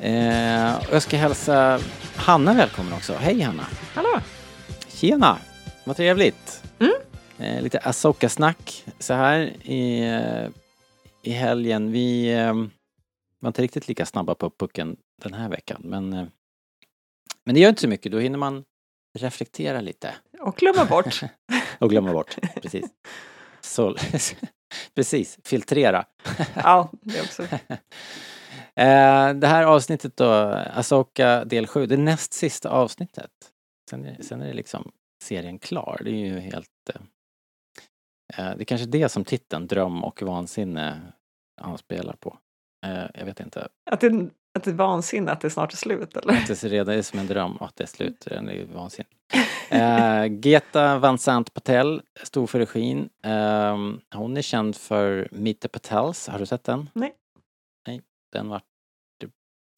Eh, och jag ska hälsa Hanna välkommen också. Hej Hanna! Hallå! Tjena! Vad trevligt! Mm. Eh, lite Asoka-snack så här i, eh, i helgen. Vi eh, var inte riktigt lika snabba på pucken den här veckan men, eh, men det gör inte så mycket. Då hinner man reflektera lite Och glömma bort. och glömma bort. Precis. Så, precis, filtrera. ja, det också. Eh, det här avsnittet då, Asoka del 7, det näst sista avsnittet. Sen är, sen är det liksom serien klar. Det är ju helt... Eh, eh, det är kanske det som titeln Dröm och vansinne anspelar på. Eh, jag vet inte. Att det, att det är vansinne att det snart är slut, eller? Att det redan är som en dröm och att det är slut. Det är vansinne. Eh, Geta Van Sant Patel stod för regin. Eh, hon är känd för Meet the Patels. Har du sett den? Nej. Nej, den vart...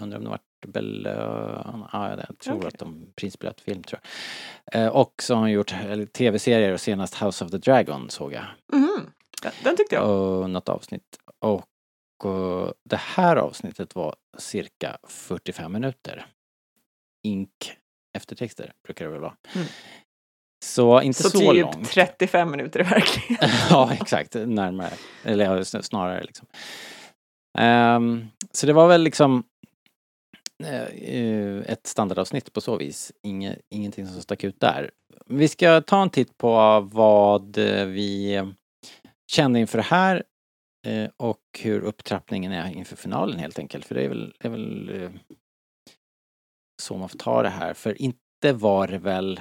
Undrar om den vart belönad? Ja, jag tror Okej. att de prinsbelönt film tror jag. Eh, och så har hon gjort eller, tv-serier och senast House of the Dragon såg jag. Mhm. Den, den tyckte jag. Och något avsnitt. Och, och det här avsnittet var cirka 45 minuter. Ink eftertexter brukar det väl vara. Mm. Så inte så, Så, typ långt. 35 minuter i verkligheten. ja, exakt. Närmare. Eller snarare liksom. Ehm, så det var väl liksom eh, eh, Eh, eh, ett standardavsnitt på så vis. Inge, ingenting som stack ut där. Vi ska ta en titt på vad eh, vi kände inför det här och hur upptrappningen är inför finalen helt enkelt. För det är väl, det är väl så man får ta det här. För inte var det väl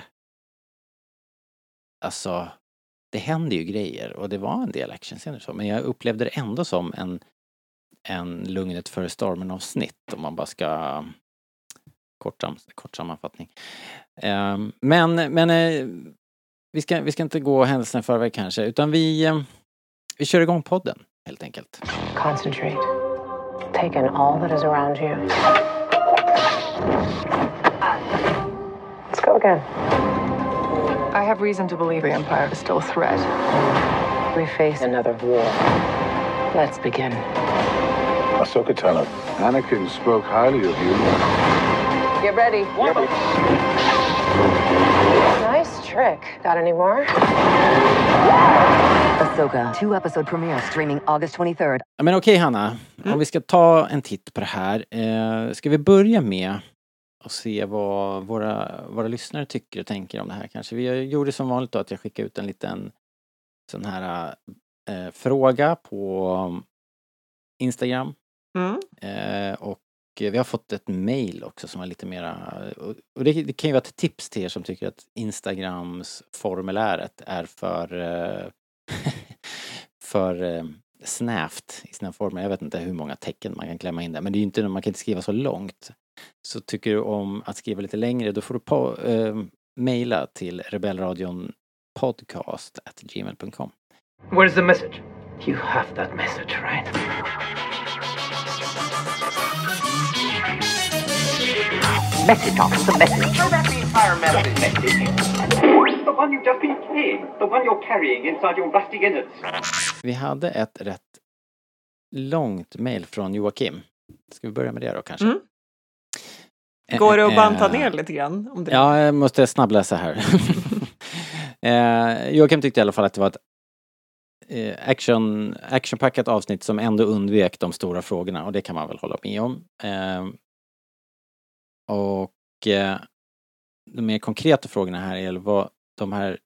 Alltså det händer ju grejer och det var en del actionscener så men jag upplevde det ändå som en en Lugnet före stormen avsnitt om man bara ska kort, sam, kort sammanfattning. Ehm, men men eh, vi, ska, vi ska inte gå händelserna i förväg kanske utan vi, eh, vi kör igång podden helt enkelt. Concentrate. Take in all that is around you. Let's go again. I have reason to believe the Empire is still a threat. We face another war. Let's begin. Ahsoka Tano. Anakin spoke highly of you. Get ready. Nice trick. Got any more? Ahsoka, two episode premiere streaming August 23rd. Ja, Men okej Hanna, om vi ska ta en titt på det här. Eh, ska vi börja med att se vad våra, våra lyssnare tycker och tänker om det här kanske. Vi gjorde som vanligt då att jag skickade ut en liten sån här eh, fråga på Instagram. Mm. Eh, och vi har fått ett mail också som är lite mera, och det, det kan ju vara ett tips till er som tycker att Instagrams formuläret är för eh, för eh, snävt i sina former. Jag vet inte hur många tecken man kan klämma in där men det är ju inte, man kan inte skriva så långt. Så tycker du om att skriva lite längre då får du på, eh, mejla till rebellradion podcast at gmail.com. Where's the message? You have that message, right? Message, Thomas, the message. Throw back the entire message. The one you just became. The one you're carrying inside your rusty innards. Vi hade ett rätt långt mail från Joakim. Ska vi börja med det då kanske? Mm. Eh, Går det att eh, banta ner lite grann? Om det... Ja, jag måste snabbläsa här. eh, Joakim tyckte i alla fall att det var ett eh, action, actionpackat avsnitt som ändå undvek de stora frågorna och det kan man väl hålla med om. Eh, och eh, de mer konkreta frågorna här är vad de här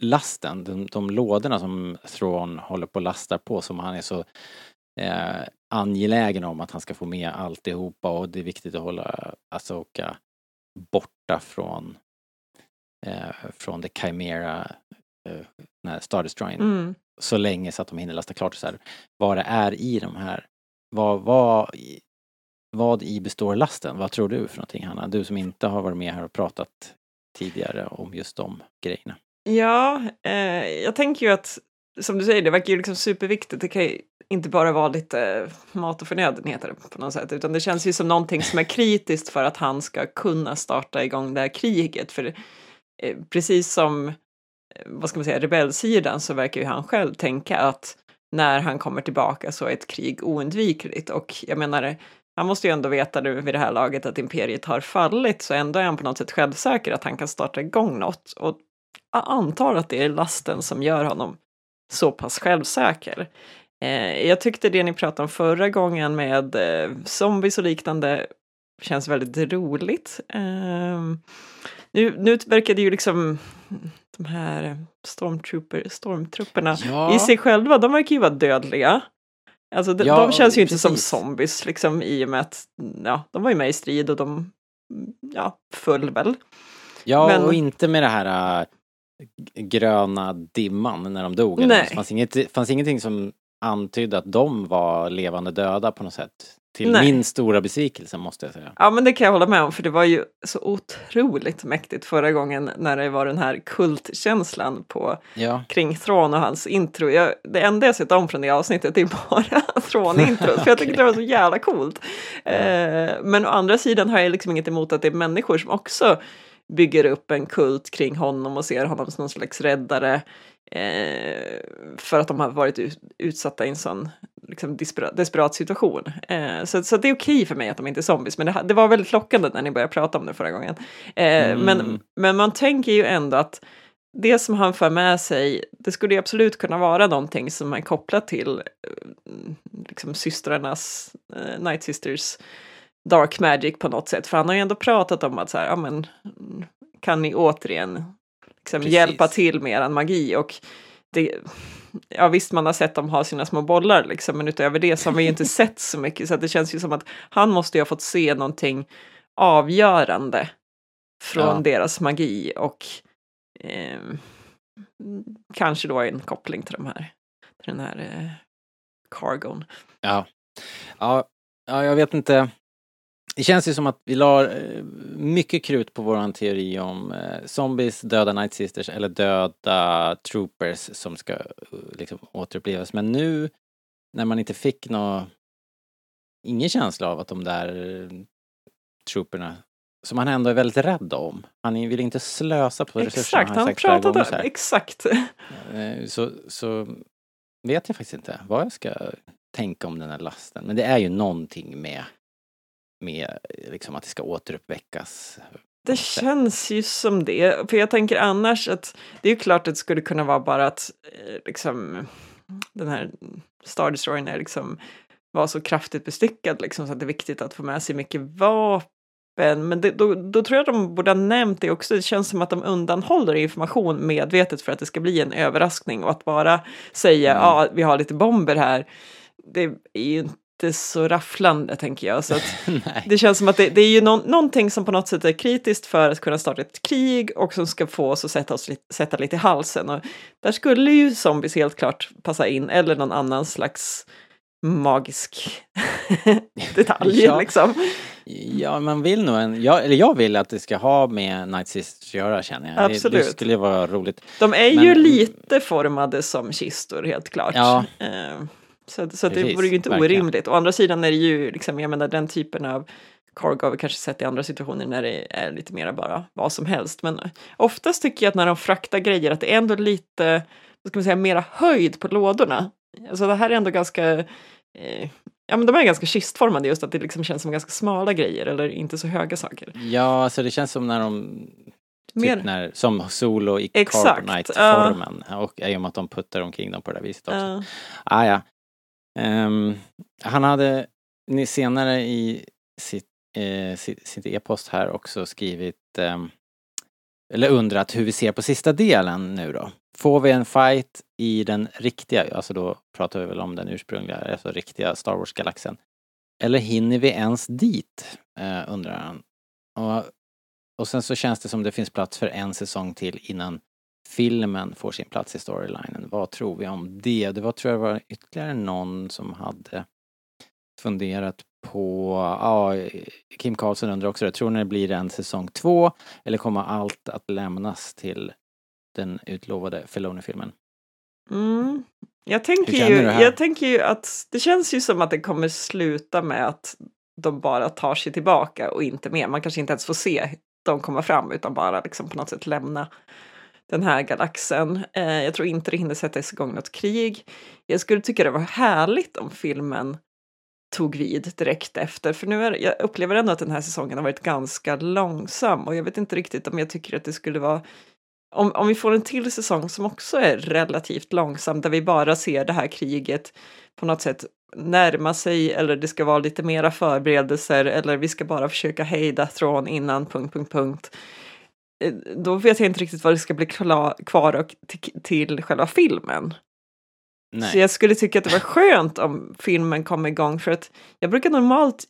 lasten, de, de lådorna som Thrawn håller på och lastar på som han är så eh, angelägen om att han ska få med alltihopa och det är viktigt att hålla Asoka borta från eh, från the Chimera eh, Star Destroyern Mm. så länge så att de hinner lasta klart så här, vad det är i de här vad, vad, vad i består lasten? Vad tror du för någonting Hanna? Du som inte har varit med här och pratat tidigare om just de grejerna. Ja, eh, jag tänker ju att som du säger, det verkar ju liksom superviktigt. Det kan ju inte bara vara lite eh, mat och förnödenheter på något sätt, utan det känns ju som någonting som är kritiskt för att han ska kunna starta igång det här kriget. För eh, precis som, eh, vad ska man säga, rebellsidan så verkar ju han själv tänka att när han kommer tillbaka så är ett krig oundvikligt och jag menar, han måste ju ändå veta nu vid det här laget att imperiet har fallit, så ändå är han på något sätt självsäker att han kan starta igång något. Och antar att det är lasten som gör honom så pass självsäker. Eh, jag tyckte det ni pratade om förra gången med eh, zombies och liknande känns väldigt roligt. Eh, nu, nu verkar det ju liksom de här stormtrooper, stormtrupperna Ja. i sig själva, de verkar ju vara dödliga. Alltså de, Ja, de känns ju inte som precis. zombies liksom i och med att ja, de var ju med i strid och de ja, föll väl. Ja, Men- och inte med det här äh, gröna dimman när de dog. Nej. Det fanns, inget, fanns ingenting som antydde att de var levande döda på något sätt. Till Nej. min stora besvikelse måste jag säga. Ja, men det kan jag hålla med om, för det var ju så otroligt mäktigt förra gången när det var den här kultkänslan på Ja, kring Thrawn och hans intro. Jag, det enda jag sett om från det avsnittet är bara Thrawn-introt, för jag tyckte det var så jävla coolt. Eh, men å andra sidan har jag liksom inget emot att det är människor som också bygger upp en kult kring honom och ser honom som någon slags räddare. Eh, för att de har varit ut, utsatta i en sån liksom, desperat, desperat situation. Eh, så, så det är okej för mig att de inte är zombies, men det, det var väldigt lockande när ni började prata om det förra gången. Eh, Mm. men, men man tänker ju ändå att det som han för med sig, det skulle ju absolut kunna vara någonting som är kopplat till eh, liksom systrarnas, eh, Night Sisters Dark Magic på något sätt. För han har ju ändå pratat om att så här, ja men kan ni återigen liksom Precis. hjälpa till med eran magi och det, ja visst man har sett dem ha sina små bollar liksom, men utöver det så har vi ju inte sett så mycket så det känns ju som att han måste ju ha fått se någonting avgörande från Ja. deras magi och ehm, kanske då en koppling till de här, till den här eh, cargon. ja. Ja, ja, jag vet inte. Det känns ju som att vi la eh, mycket krut på våran teori om eh, zombies, döda Night Sisters eller döda troopers som ska eh, liksom återupplivas. Men nu när man inte fick nå ingen känsla av att de där trooperna som han ändå är väldigt rädd om. Han vill inte slösa på resurserna. Exakt, han gånger pratade, här. exakt. Så, så vet jag faktiskt inte vad jag ska tänka om den här lasten. Men det är ju någonting med, med liksom att det ska återuppväckas. Det känns ju som det, för jag tänker annars att det är ju klart att det skulle kunna vara bara att eh, liksom den här Star Destroyern är liksom var så kraftigt bestyckad liksom så att det är viktigt att få med sig mycket vapen. Men det, då, då tror jag de borde ha nämnt det också. Det känns som att de undanhåller information medvetet för att det ska bli en överraskning och att bara säga Mm. ja, vi har lite bomber här. Det är ju inte så rafflande tänker jag. Så det känns som att det, det är ju nå- någonting som på något sätt är kritiskt för att kunna starta ett krig och som ska få oss att sätta, oss lite, sätta lite i halsen. Och där skulle ju zombies helt klart passa in, eller någon annan slags magisk detalj Ja. liksom. Ja, man vill nog en, jag, eller jag vill att det ska ha med Night Sisters att göra känner jag. Det, det Absolut. skulle vara roligt. De är Men- ju lite formade som kistor helt klart. Ja. Eh, Så, så att det Precis, vore ju inte verkligen. orimligt. Å andra sidan är det ju, liksom, jag menar den typen av Cargo har vi kanske sett i andra situationer när det är lite mera bara vad som helst. Men oftast tycker jag att när de fraktar grejer att det är ändå lite, vad ska man säga, mera höjd på lådorna. Alltså det här är ändå ganska, eh, ja men de är ganska kistformade just att det liksom känns som ganska smala grejer eller inte så höga saker. Ja, alltså det känns som när de Typ Mer- när, som Solo i Carbonite-formen. Och i och med att de puttar omkring dem på det där viset också. Ja. Ah, ja. Um, han hade ni- senare i sitt, eh, sitt, sitt e-post här också skrivit ehm, eller undrat hur vi ser på sista delen nu då. Får vi en fight i den riktiga, alltså då pratar vi väl om den ursprungliga, alltså riktiga Star Wars-galaxen. Eller hinner vi ens dit? Eh, undrar han. Och, och sen så känns det som det finns plats för en säsong till innan filmen får sin plats i storylinen. Vad tror vi om det? Det var, tror jag var ytterligare någon som hade funderat på, ja, Kim Karlsson undrar också det, tror ni det blir en säsong två eller kommer allt att lämnas till den utlovade Filoni-filmen? Mm. Jag tänker, ju, jag tänker ju att det känns ju som att det kommer sluta med att de bara tar sig tillbaka och inte mer. Man kanske inte ens får se dem komma fram utan bara liksom på något sätt lämna den här galaxen. Eh, jag tror inte det hinner sättas igång något krig. Jag skulle tycka det var härligt om filmen tog vid direkt efter. För nu är, jag upplever ändå att den här säsongen har varit ganska långsam och jag vet inte riktigt om jag tycker att det skulle vara om, om vi får en till säsong som också är relativt långsam där vi bara ser det här kriget på något sätt närma sig eller det ska vara lite mera förberedelser eller vi ska bara försöka hejda Thrawn innan punkt, punkt, punkt. Eh, Då vet jag inte riktigt vad det ska bli kvar och till, själva filmen. Nej. Så jag skulle tycka att det var skönt om filmen kom igång för att jag brukar normalt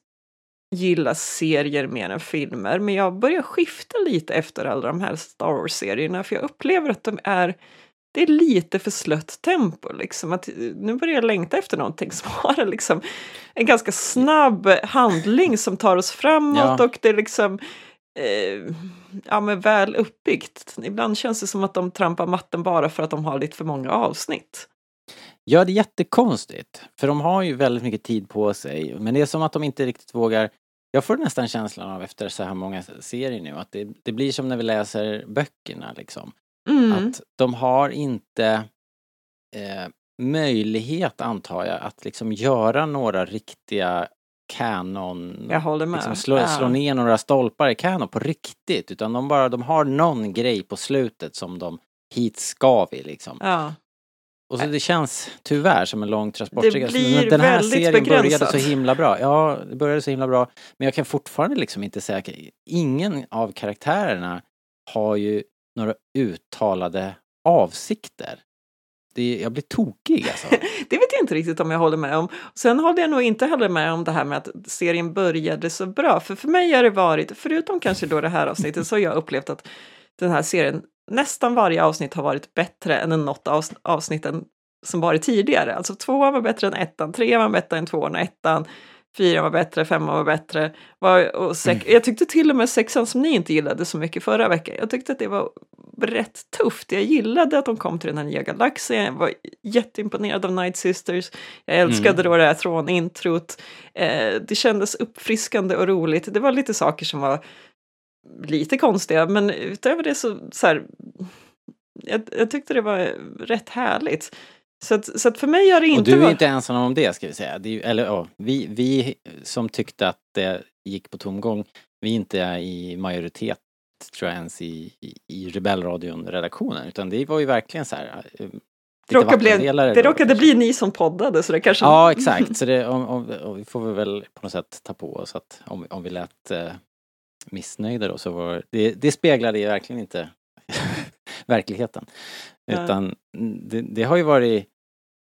gilla serier mer än filmer men jag börjar skifta lite efter alla de här Star Wars-serierna för jag upplever att de är det är lite för slött tempo liksom. Att, eh, nu börjar jag längta efter någonting som har liksom, en ganska snabb handling som tar oss framåt Ja. och det är liksom eh, ja, men väl uppbyggt. Ibland känns det som att de trampar matten bara för att de har lite för många avsnitt. Ja, det är jättekonstigt. För de har ju väldigt mycket tid på sig. Men det är som att de inte riktigt vågar. Jag får nästan känslan av efter så här många serier nu att det, det blir som när vi läser böckerna liksom. Mm. Att de har inte eh, möjlighet, antar jag, att liksom göra några riktiga kanon... Jag håller med. Liksom slå, Ja. slå ner några stolpar i kanon på riktigt. Utan de bara, de har någon grej på slutet som de, hit ska vi liksom. Ja. Och så det känns tyvärr som en lång transportsträcka. Men Den här serien började begränsat. så himla bra. Ja, det började så himla bra. Men jag kan fortfarande liksom inte säga, ingen av karaktärerna har ju några uttalade avsikter. Det, jag blir tokig alltså. Det vet jag inte riktigt om jag håller med om. Sen håller jag nog inte heller med om det här med att serien började så bra. För för mig har det varit, förutom kanske då det här avsnittet, så har jag upplevt att den här serien, nästan varje avsnitt har varit bättre än något avs- avsnitten som varit tidigare. Alltså tvåan var bättre än ettan, trean var bättre än tvåan och ettan, fyran var bättre, femman var bättre. Var, och sex, Jag tyckte till och med sexan som ni inte gillade så mycket förra veckan, jag tyckte att det var rätt tufft. Jag gillade att de kom till den här nya galaxen, jag var jätteimponerad av Night Sisters, jag älskade då det här Thrawn-introt. Eh, det kändes uppfriskande och roligt. Det var lite saker som var lite konstiga, men utöver det så, så här, jag, jag tyckte det var rätt härligt. Så att, så att för mig har det Och inte du är varit... inte ensam om det ska vi säga. Ju- eller ja, vi, vi som tyckte att det gick på tomgång, vi är inte i majoritet tror jag ens i, i, i Rebellradion-redaktionen utan det var ju verkligen så här. eh, råkade, bli, det råkade bli ni som poddade så det kanske... Ja, exakt. Så det, om, om, om, vi får vi väl på något sätt ta på oss att om, om vi lät eh, missnöjda då så var det, det speglade ju verkligen inte verkligen. Nej. Utan det, det har ju varit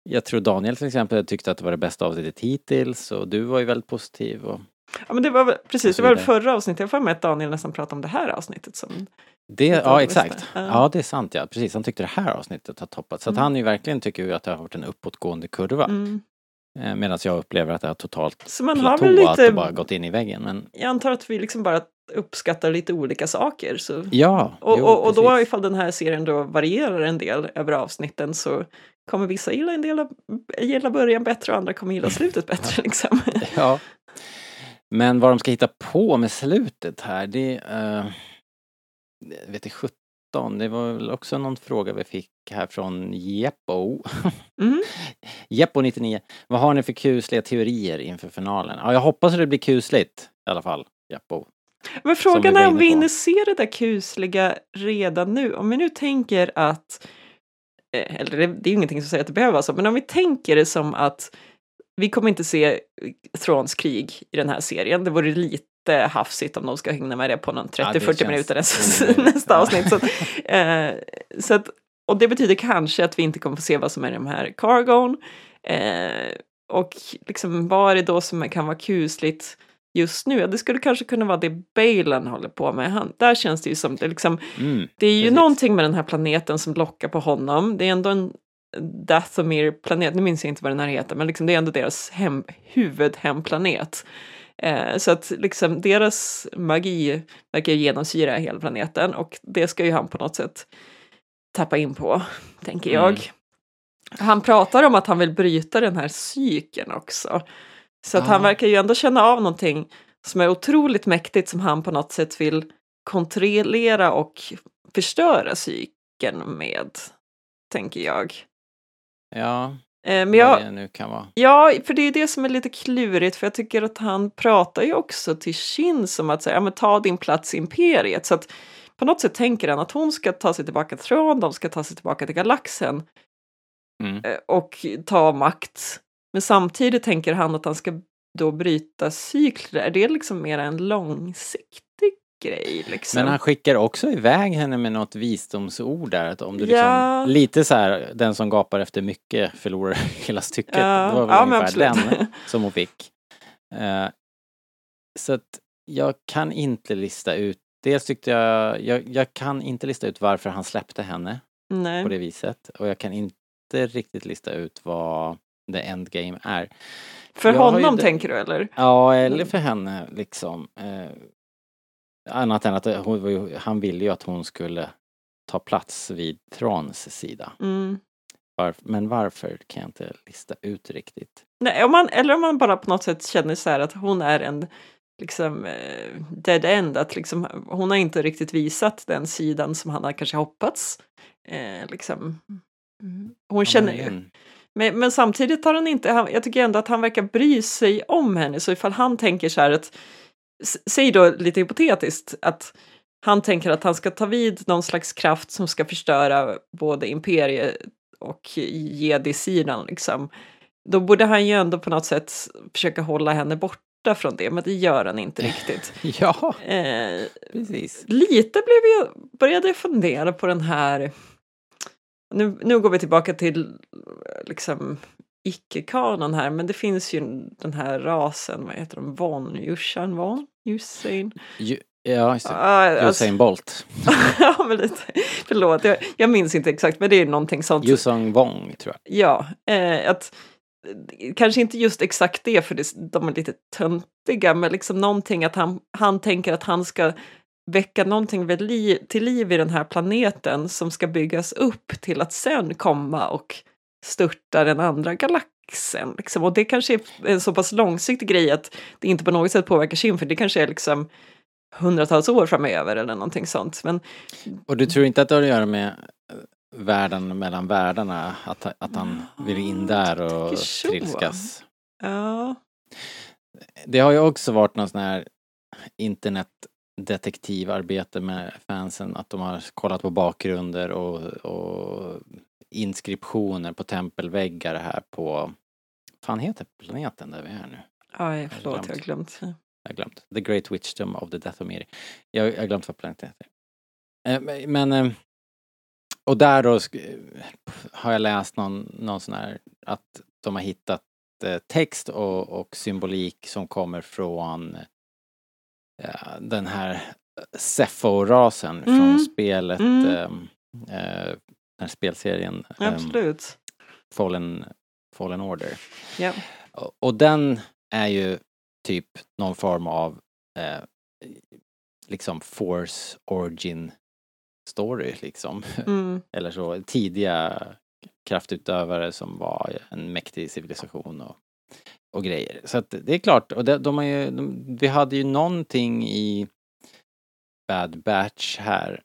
jag tror Daniel till exempel tyckte att det var det bästa avsnittet hittills och du var ju väldigt positiv och Ja, men det var precis, det var förra avsnittet. Jag får med att Daniel nästan pratade om det här avsnittet som... det, ja exakt. Ja. Ja det är sant ja, precis. Han tyckte det här avsnittet har toppat. Så att Mm. han ju verkligen tycker att det har varit en uppåtgående kurva. Mm. Eh, Medan jag upplever att det har totalt Så man har väl lite... bara gått in i väggen. Men Jag antar att vi liksom bara uppskattar lite olika saker. Så... ja, Och, jo, och, och då precis. ifall den här serien då varierar en del över avsnitten så kommer vissa gilla en del av, gilla början bättre och andra kommer gilla slutet bättre. Liksom. Ja. Men vad de ska hitta på med slutet här, det... Uh, vet 17. Det var väl också någon fråga vi fick här från Jeppo. Mhm. Jeppo 99. Vad har ni för kusliga teorier inför finalen? Ja, jag hoppas att det blir kusligt i alla fall. Jeppo. Men frågan är om vi hinner se det där kusliga redan nu. Om vi nu tänker att, eh, eller det, det är ju ingenting som säger att det behöver vara så, men om vi tänker det som att vi kommer inte se Thrones krig i den här serien. Det vore lite hafsigt om de ska hinna med det på någon Ja, det 30-40 känns minuter nästa, nästa Ja. avsnitt. Så, eh, så att, och det betyder kanske att vi inte kommer få se vad som är i de här cargon. Eh, och liksom, vad är det då som kan vara kusligt just nu? Ja, det skulle kanske kunna vara det Balen håller på med. Han, där känns det ju som, det, liksom, Mm. det är ju Precis. någonting med den här planeten som lockar på honom. Det är ändå en Dathomir-planet, nu minns jag inte vad den här heter, men liksom det är ändå deras hem, huvudhemplanet. Eh, så att liksom deras magi verkar genomsyra hela planeten och det ska ju han på något sätt tappa in på, tänker jag. Mm. Han pratar om att han vill bryta den här cykeln också. Så att Ja. han verkar ju ändå känna av någonting som är otroligt mäktigt som han på något sätt vill kontrollera och förstöra cykeln med, tänker jag. Ja, men vad jag, det nu kan vara. Ja, för det är det som är lite klurigt, för jag tycker att han pratar ju också till Shin som att säga, ja men ta din plats i imperiet. Så att på något sätt tänker han att hon ska ta sig tillbaka till tron, de ska ta sig tillbaka till galaxen Mm. eh, och ta makt. Men samtidigt tänker han att han ska då bryta cykler. Är det liksom mer en långsiktig grej liksom? Men han skickar också iväg henne med något visdomsord där. Att om du Ja. liksom, lite så här, den som gapar efter mycket förlorar hela stycket. Ja, det var väl ja, ungefär den som hon fick. Eh, så att jag kan inte lista ut, dels tyckte jag, jag, jag kan inte lista ut varför han släppte henne Nej. på det viset. Och jag kan inte riktigt lista ut vad the endgame är. För Jag honom tänker du eller? Ja, eller för henne liksom. Eh, annat än att hon, var ju- han ville ju att hon skulle ta plats vid Trons sida. Mm. Varf- men varför kan jag inte lista ut riktigt. Nej, om man, eller om man bara på något sätt känner så här att hon är en liksom eh, dead end, att liksom, hon har inte riktigt visat den sidan som han har kanske hoppats. Eh, liksom. Mm. Hon känner ju, men, men samtidigt har han inte, han, jag tycker ändå att han verkar bry sig om henne, så ifall han tänker så här att, säg då lite hypotetiskt, att han tänker att han ska ta vid någon slags kraft som ska förstöra både imperiet och jedi-sidan liksom. Då borde han ju ändå på något sätt försöka hålla henne borta från det, men det gör han inte riktigt. Ja, Eh, precis. lite blev jag, började jag fundera på den här, nu, nu går vi tillbaka till liksom icke-kanon här, men det finns ju den här rasen, vad heter de, Von, Yushan Von, Usain? Ju, ja, just det. Alltså- Usain Bolt. ja, men lite, förlåt, jag, jag minns inte exakt, men det är någonting sånt. Yusong Wong, tror jag. Ja, eh, att eh, kanske inte just exakt det, för det, de är lite töntiga, men liksom någonting att han, han tänker att han ska väcka någonting vid liv, till liv i den här planeten som ska byggas upp till att sen komma och störta den andra galaxen. Liksom. Och det kanske är en så pass långsiktig grej att det inte på något sätt påverkar sin, för det kanske är liksom hundratals år framöver eller någonting sånt. Men Och du tror inte att det har att göra med eh, världen mellan världarna? Att, att han vill in där och trilskas? ja, Det har ju också varit någon sån här internetdetektivarbete med fansen, att de har kollat på bakgrunder och, och inskriptioner på tempelväggar här på, fan heter planeten där vi är nu? aj, förlåt, jag har glömt. Jag har glömt. The Great Witchdom of the Dathomiri. Jag, jag har glömt vad planeten heter. Eh, men- eh, och där då sk- har jag läst någon, någon sån här, att de har hittat eh, text och, och symbolik som kommer från eh, den här Sepho-rasen Mm. från spelet, Mm. ehm, eh, här spelserien ehm, Absolut. Fallen, Fallen Order. Ja. Och, och den är ju typ någon form av eh, liksom force origin story liksom. Mm. Eller så tidiga kraftutövare som var en mäktig civilisation och och grejer. Så att det är klart, och det, de har ju, de, vi hade ju någonting i Bad Batch här,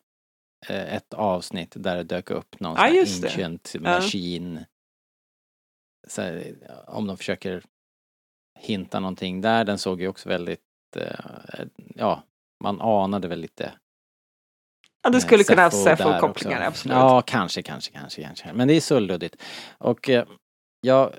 ett avsnitt där det dök upp någon Ja, det. ancient Ja. machine. Här, om de försöker hinta någonting där, den såg ju också väldigt, eh, ja, man anade väl lite Ja, det eh, skulle kunna ha också. absolut. Ja, kanske, kanske, kanske, kanske. Men det är så luddigt. Och eh, ja,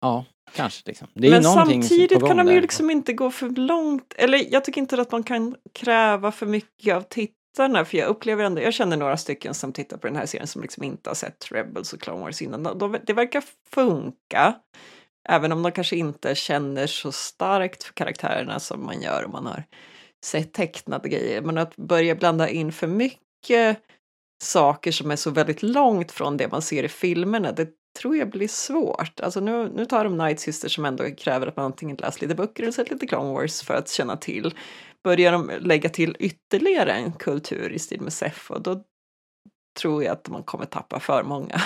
ja, kanske liksom. Men samtidigt kan de ju liksom inte gå för långt. Eller jag tycker inte att man kan kräva för mycket av tittarna. För jag upplever ändå, jag känner några stycken som tittar på den här serien som liksom inte har sett Rebels och Clone Wars innan. De, de, det verkar funka. Även om de kanske inte känner så starkt för karaktärerna som man gör om man har sett tecknade grejer. Men att börja blanda in för mycket saker som är så väldigt långt från det man ser i filmerna, det tror jag blir svårt. Alltså nu, nu tar de Night Sisters som ändå kräver att man antingen läst lite böcker eller sett lite Clone Wars för att känna till. Börjar de lägga till ytterligare en kultur i stil med Sepho, då tror jag att man kommer tappa för många.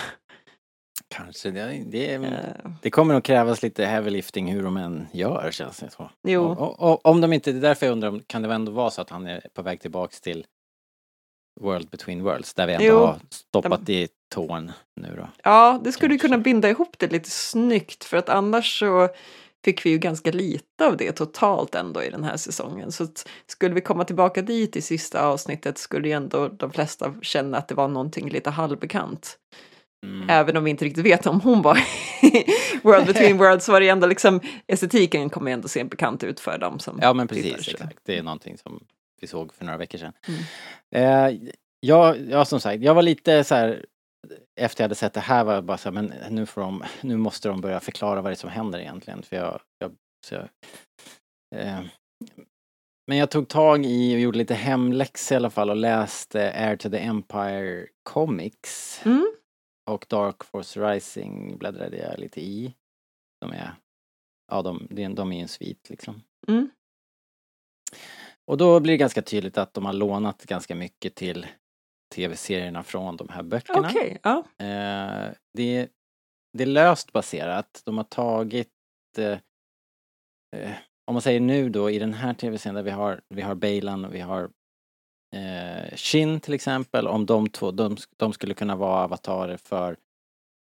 Kanske, det, det, Eh, det kommer nog krävas lite heavy lifting hur de än gör känns det så. jo, Och, och, och, om de inte, det är därför jag undrar, om- kan det ändå vara så att han är på väg tillbaks till World Between Worlds, där vi ändå Jo, har stoppat i tån nu då. ja, det skulle Kanske. kunna binda ihop det lite snyggt för att annars så fick vi ju ganska lite av det totalt ändå i den här säsongen. Så skulle vi komma tillbaka dit i sista avsnittet skulle ju ändå de flesta känna att det var någonting lite halvbekant. Mm. Även om vi inte riktigt vet om hon var i World Between Worlds så var det ändå liksom estetiken kommer ändå se bekant ut för dem som Ja men tittar, precis, så. exakt. Det är någonting som vi såg för några veckor sedan. Mm. Eh, jag, ja, som sagt, jag var lite så här efter jag hade sett det här var jag bara så här, men nu får de, nu måste de börja förklara vad det är som händer egentligen. För jag, jag, jag eh, men jag tog tag i och gjorde lite hemläxa i alla fall och läste Air to the Empire Comics. Mm. Och Dark Force Rising bläddrade jag lite i. De är, ja de, är- de är en svit liksom. Mm. Och då blir det ganska tydligt att de har lånat ganska mycket till tv-serierna från de här böckerna. Okej, ja. Eh, det, det är löst baserat. De har tagit, eh, eh, om man säger nu då i den här tv-serien där vi har, vi har Bailan och vi har eh, Shin till exempel, om de två, de, de skulle kunna vara avatarer för,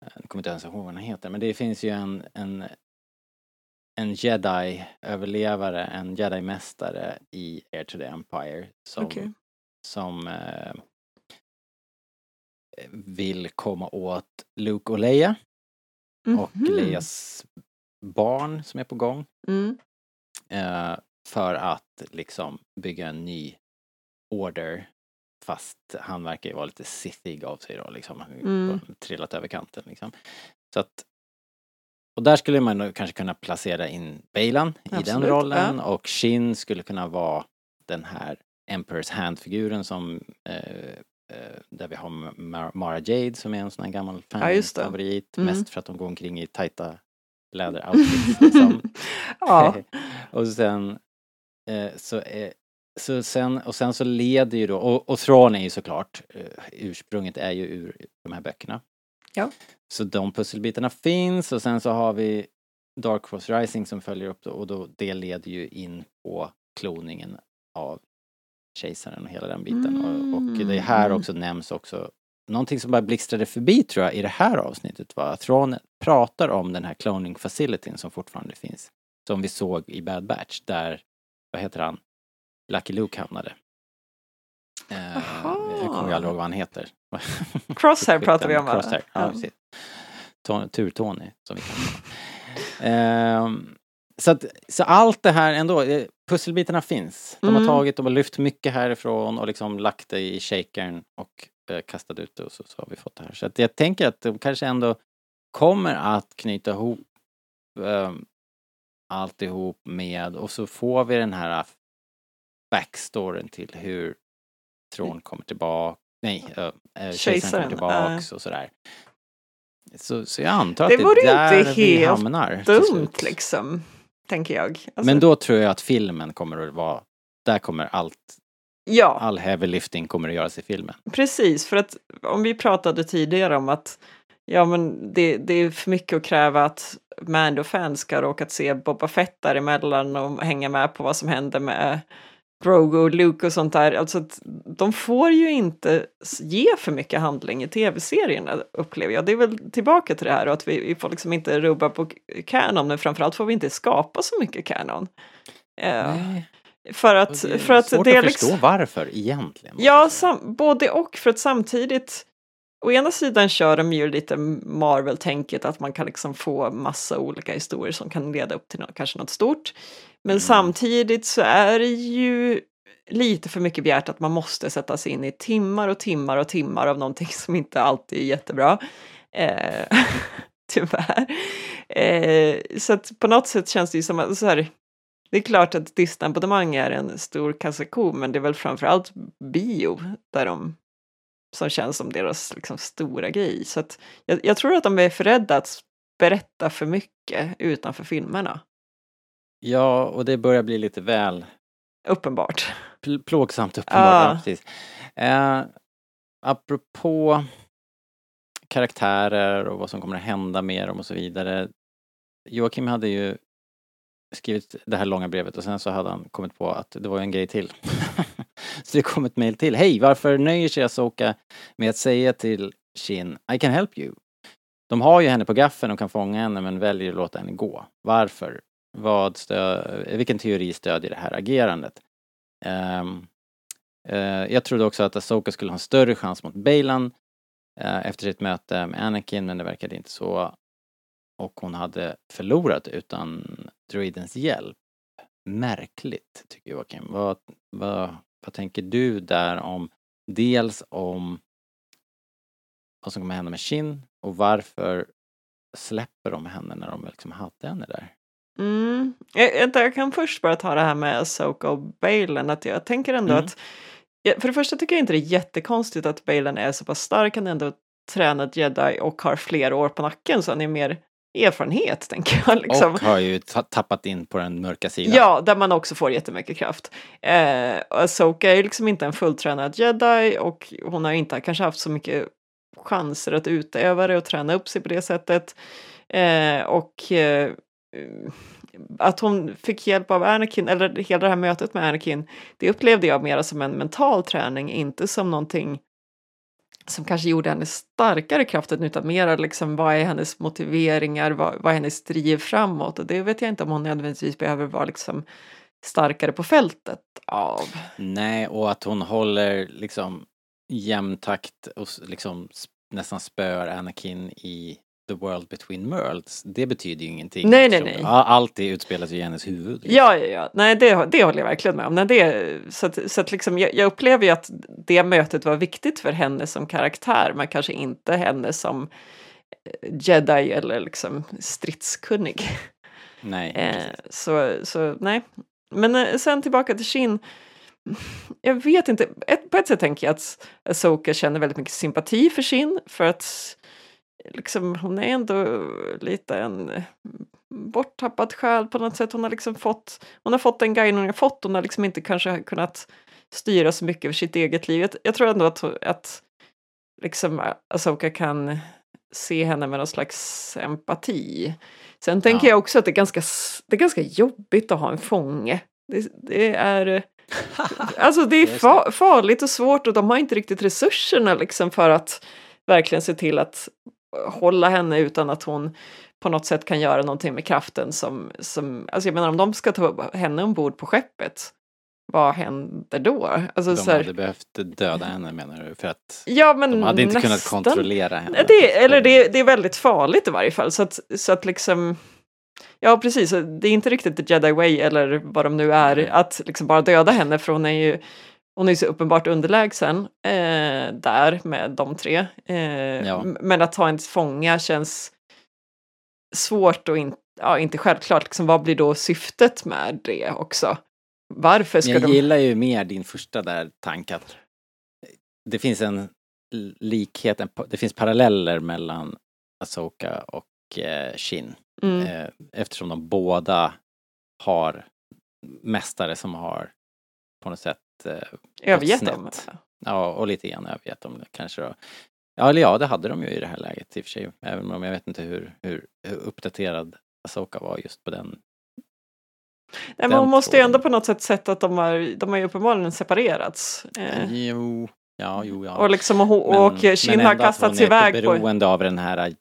eh, jag kommer inte ens ihåg vad han heter, men det finns ju en, en en jedi-överlevare, en jedi-mästare i Air to the Empire som, Okej. som eh, vill komma åt Luke och Leia och Mhm. Leias barn som är på gång Mm. eh, för att liksom bygga en ny order fast han verkar ju vara lite sithig av sig då liksom. Mm. trillat över kanten liksom. Så att och där skulle man nog kanske kunna placera in Bailan i den rollen och Shin skulle kunna vara den här Emperor's Hand-figuren som eh, där vi har Mar- Mara Jade som är en sån här gammal Ja, fan-favorit. Mm. Mest för att de går omkring i tajta läderoutfits liksom. ja. och sen eh, så, eh, så sen, och sen så leder ju då, och, och Thrawn är ju såklart, eh, ursprunget är ju ur de här böckerna. Ja. Så de pusselbitarna finns och sen så har vi Dark Force Rising som följer upp då, och då, det leder ju in på kloningen av kejsaren och hela den biten. Och, och det här Mm. också nämns också Någonting som bara blixtrade förbi tror jag i det här avsnittet var att Thrawn pratar om den här cloning facilityn som fortfarande finns. Som vi såg i Bad Batch där, vad heter han, Lucky Luke hamnade. Eh, jag kommer ju aldrig ihåg vad han heter. Crosshair pratar vi om va? Crosshair, ja, Ja. precis. Ton- Tur-Tony som vi kallar. Ehm, så, att, så allt det här ändå, eh, pusselbitarna finns. De har Mm. tagit, de har lyft mycket härifrån och liksom lagt det i shakern och eh, kastat ut det och så, så har vi fått det här. Så att jag tänker att de kanske ändå kommer att knyta ihop um, alltihop med och så får vi den här backstoryn till hur Thrawn kommer tillbaka, nej, uh, kejsaren kommer tillbaks och sådär. Så, så jag antar Det att det vore är där inte vi helt hamnar. till Dumt slut. liksom, tänker jag. Alltså, Men då tror jag att filmen kommer att vara, där kommer allt, ja, all heavy lifting kommer att göras i filmen. precis. För att om vi pratade tidigare om att Ja, men det, det är för mycket att kräva att Mando-fans ska råka se Boba Fett däremellan och hänga med på vad som händer med Grogu och Luke och sånt där. Alltså, de får ju inte ge för mycket handling i tv-serierna, upplever jag. Det är väl tillbaka till det här och att vi, vi får liksom inte rubba på kanon, men framförallt får vi inte skapa så mycket kanon. Eh, för att, det är för att svårt det är att liksom... förstå varför egentligen. Ja, sam, både och. För att samtidigt, å ena sidan kör de ju lite Marvel-tänket att man kan liksom få massa olika historier som kan leda upp till något, kanske något stort. Men Mm. samtidigt så är det ju lite för mycket begärt att man måste sätta sig in i timmar och timmar och timmar av någonting som inte alltid är jättebra. Eh, tyvärr. Eh, så att på något sätt känns det ju som att så här, det är klart att Disney-abonnemang är en stor kassako, men det är väl framförallt bio där de som känns som deras liksom, stora grej. Så att jag, jag tror att de är för rädda att berätta för mycket utanför filmerna. Ja, och det börjar bli lite väl Uppenbart. pl- plågsamt uppenbart. Ja. Ja. precis. Eh, apropå karaktärer och vad som kommer att hända med dem och så vidare. Joakim hade ju skrivit det här långa brevet och sen så hade han kommit på att det var en grej till. så det kom ett mejl till. Hej, varför nöjer sig Asoka med att säga till Shin I can help you? De har ju henne på gaffeln och kan fånga henne men väljer att låta henne gå. Varför? Vad stöd, vilken teori stödjer det här agerandet? Um, uh, jag trodde också att Asoka skulle ha en större chans mot Baylan uh, eh, efter sitt möte med Anakin men det verkade inte så. Och hon hade förlorat utan droidens hjälp. Märkligt, tycker Joakim. Vad, vad, vad tänker du där om dels om vad som kommer hända med Shin och varför släpper de henne när de liksom hade henne där? Mm. Jag, jag, jag kan först bara ta det här med Asoka och Balen, att jag tänker ändå Mm. att för det första tycker jag inte det är jättekonstigt att Balen är så pass stark, han är ändå tränad jedi och har flera år på nacken så han är mer erfarenhet, tänker jag. Liksom. Och har ju ta- tappat in på den mörka sidan. Ja, där man också får jättemycket kraft. Eh, Asoka är liksom inte en fulltränad jedi och hon har inte kanske haft så mycket chanser att utöva det och träna upp sig på det sättet. Eh, och eh, Eh, att hon fick hjälp av Anakin, eller hela det här mötet med Anakin, det upplevde jag mer som en mental träning, inte som någonting som kanske gjorde henne starkare i kraften utan mer liksom vad är hennes motiveringar, vad, vad är hennes driv framåt och det vet jag inte om hon nödvändigtvis behöver vara liksom starkare på fältet av. Nej, och att hon håller liksom jämn takt och liksom nästan spöar Anakin i The World Between Worlds. Det betyder ju ingenting. Nej, nej, nej. Allt det utspelas ju i hennes huvud. liksom. Ja, ja, ja. Nej, det, det håller jag verkligen med om. Nej, det, så att, så att liksom, jag, jag upplever ju att det mötet var viktigt för henne som karaktär, men kanske inte henne som eh, jedi eller liksom stridskunnig. Nej, Eh, så, så nej. Men eh, sen tillbaka till Shin. Jag vet inte, ett, på ett sätt tänker jag att Asoka känner väldigt mycket sympati för Shin för att liksom, hon är ändå lite en eh, borttappad själ på något sätt. Hon har liksom fått, hon har fått den guiden hon har fått. Hon har liksom inte kanske kunnat styra så mycket över sitt eget liv. Jag, jag tror ändå att, att liksom Asoka kan se henne med någon slags empati. Sen tänker Ja. jag också att det är, ganska, det är ganska jobbigt att ha en fånge. Det, det är... Alltså det är fa- farligt och svårt och de har inte riktigt resurserna liksom för att verkligen se till att hålla henne utan att hon på något sätt kan göra någonting med kraften som, som alltså jag menar om de ska ta henne ombord på skeppet, vad händer då? Alltså, De så här, hade behövt döda henne menar du? För att ja, men de hade inte kunnat nästan. kontrollera henne. Det, eller det, det är väldigt farligt i varje fall. Så att, så att liksom... Ja, precis. Det är inte riktigt the jedi way eller vad de nu är, att liksom bara döda henne för hon är ju hon är så uppenbart underlägsen eh, där med de tre. Eh, Ja. Men att ta en fånga känns svårt och in, ja, inte självklart. Liksom, vad blir då syftet med det också? Varför ska Jag de... gillar ju mer din första där tanke att det finns en likhet, en, det finns paralleller mellan Asoka och eh, Shin. Mm. Eh, eftersom de båda har mästare som har på något sätt Övergett snett. dem? Ja, och lite grann övergett dem kanske då. Ja, eller ja, det hade de ju i det här läget i och för sig. Även om jag vet inte hur, hur, hur uppdaterad Asoka var just på den. Nej, men hon måste ju ändå på något sätt sett att de har, de har ju uppenbarligen separerats. Eh, Jo, ja, jo, ja. och liksom, och, Men- och Shin men har kastats iväg på... beroende av den här eh,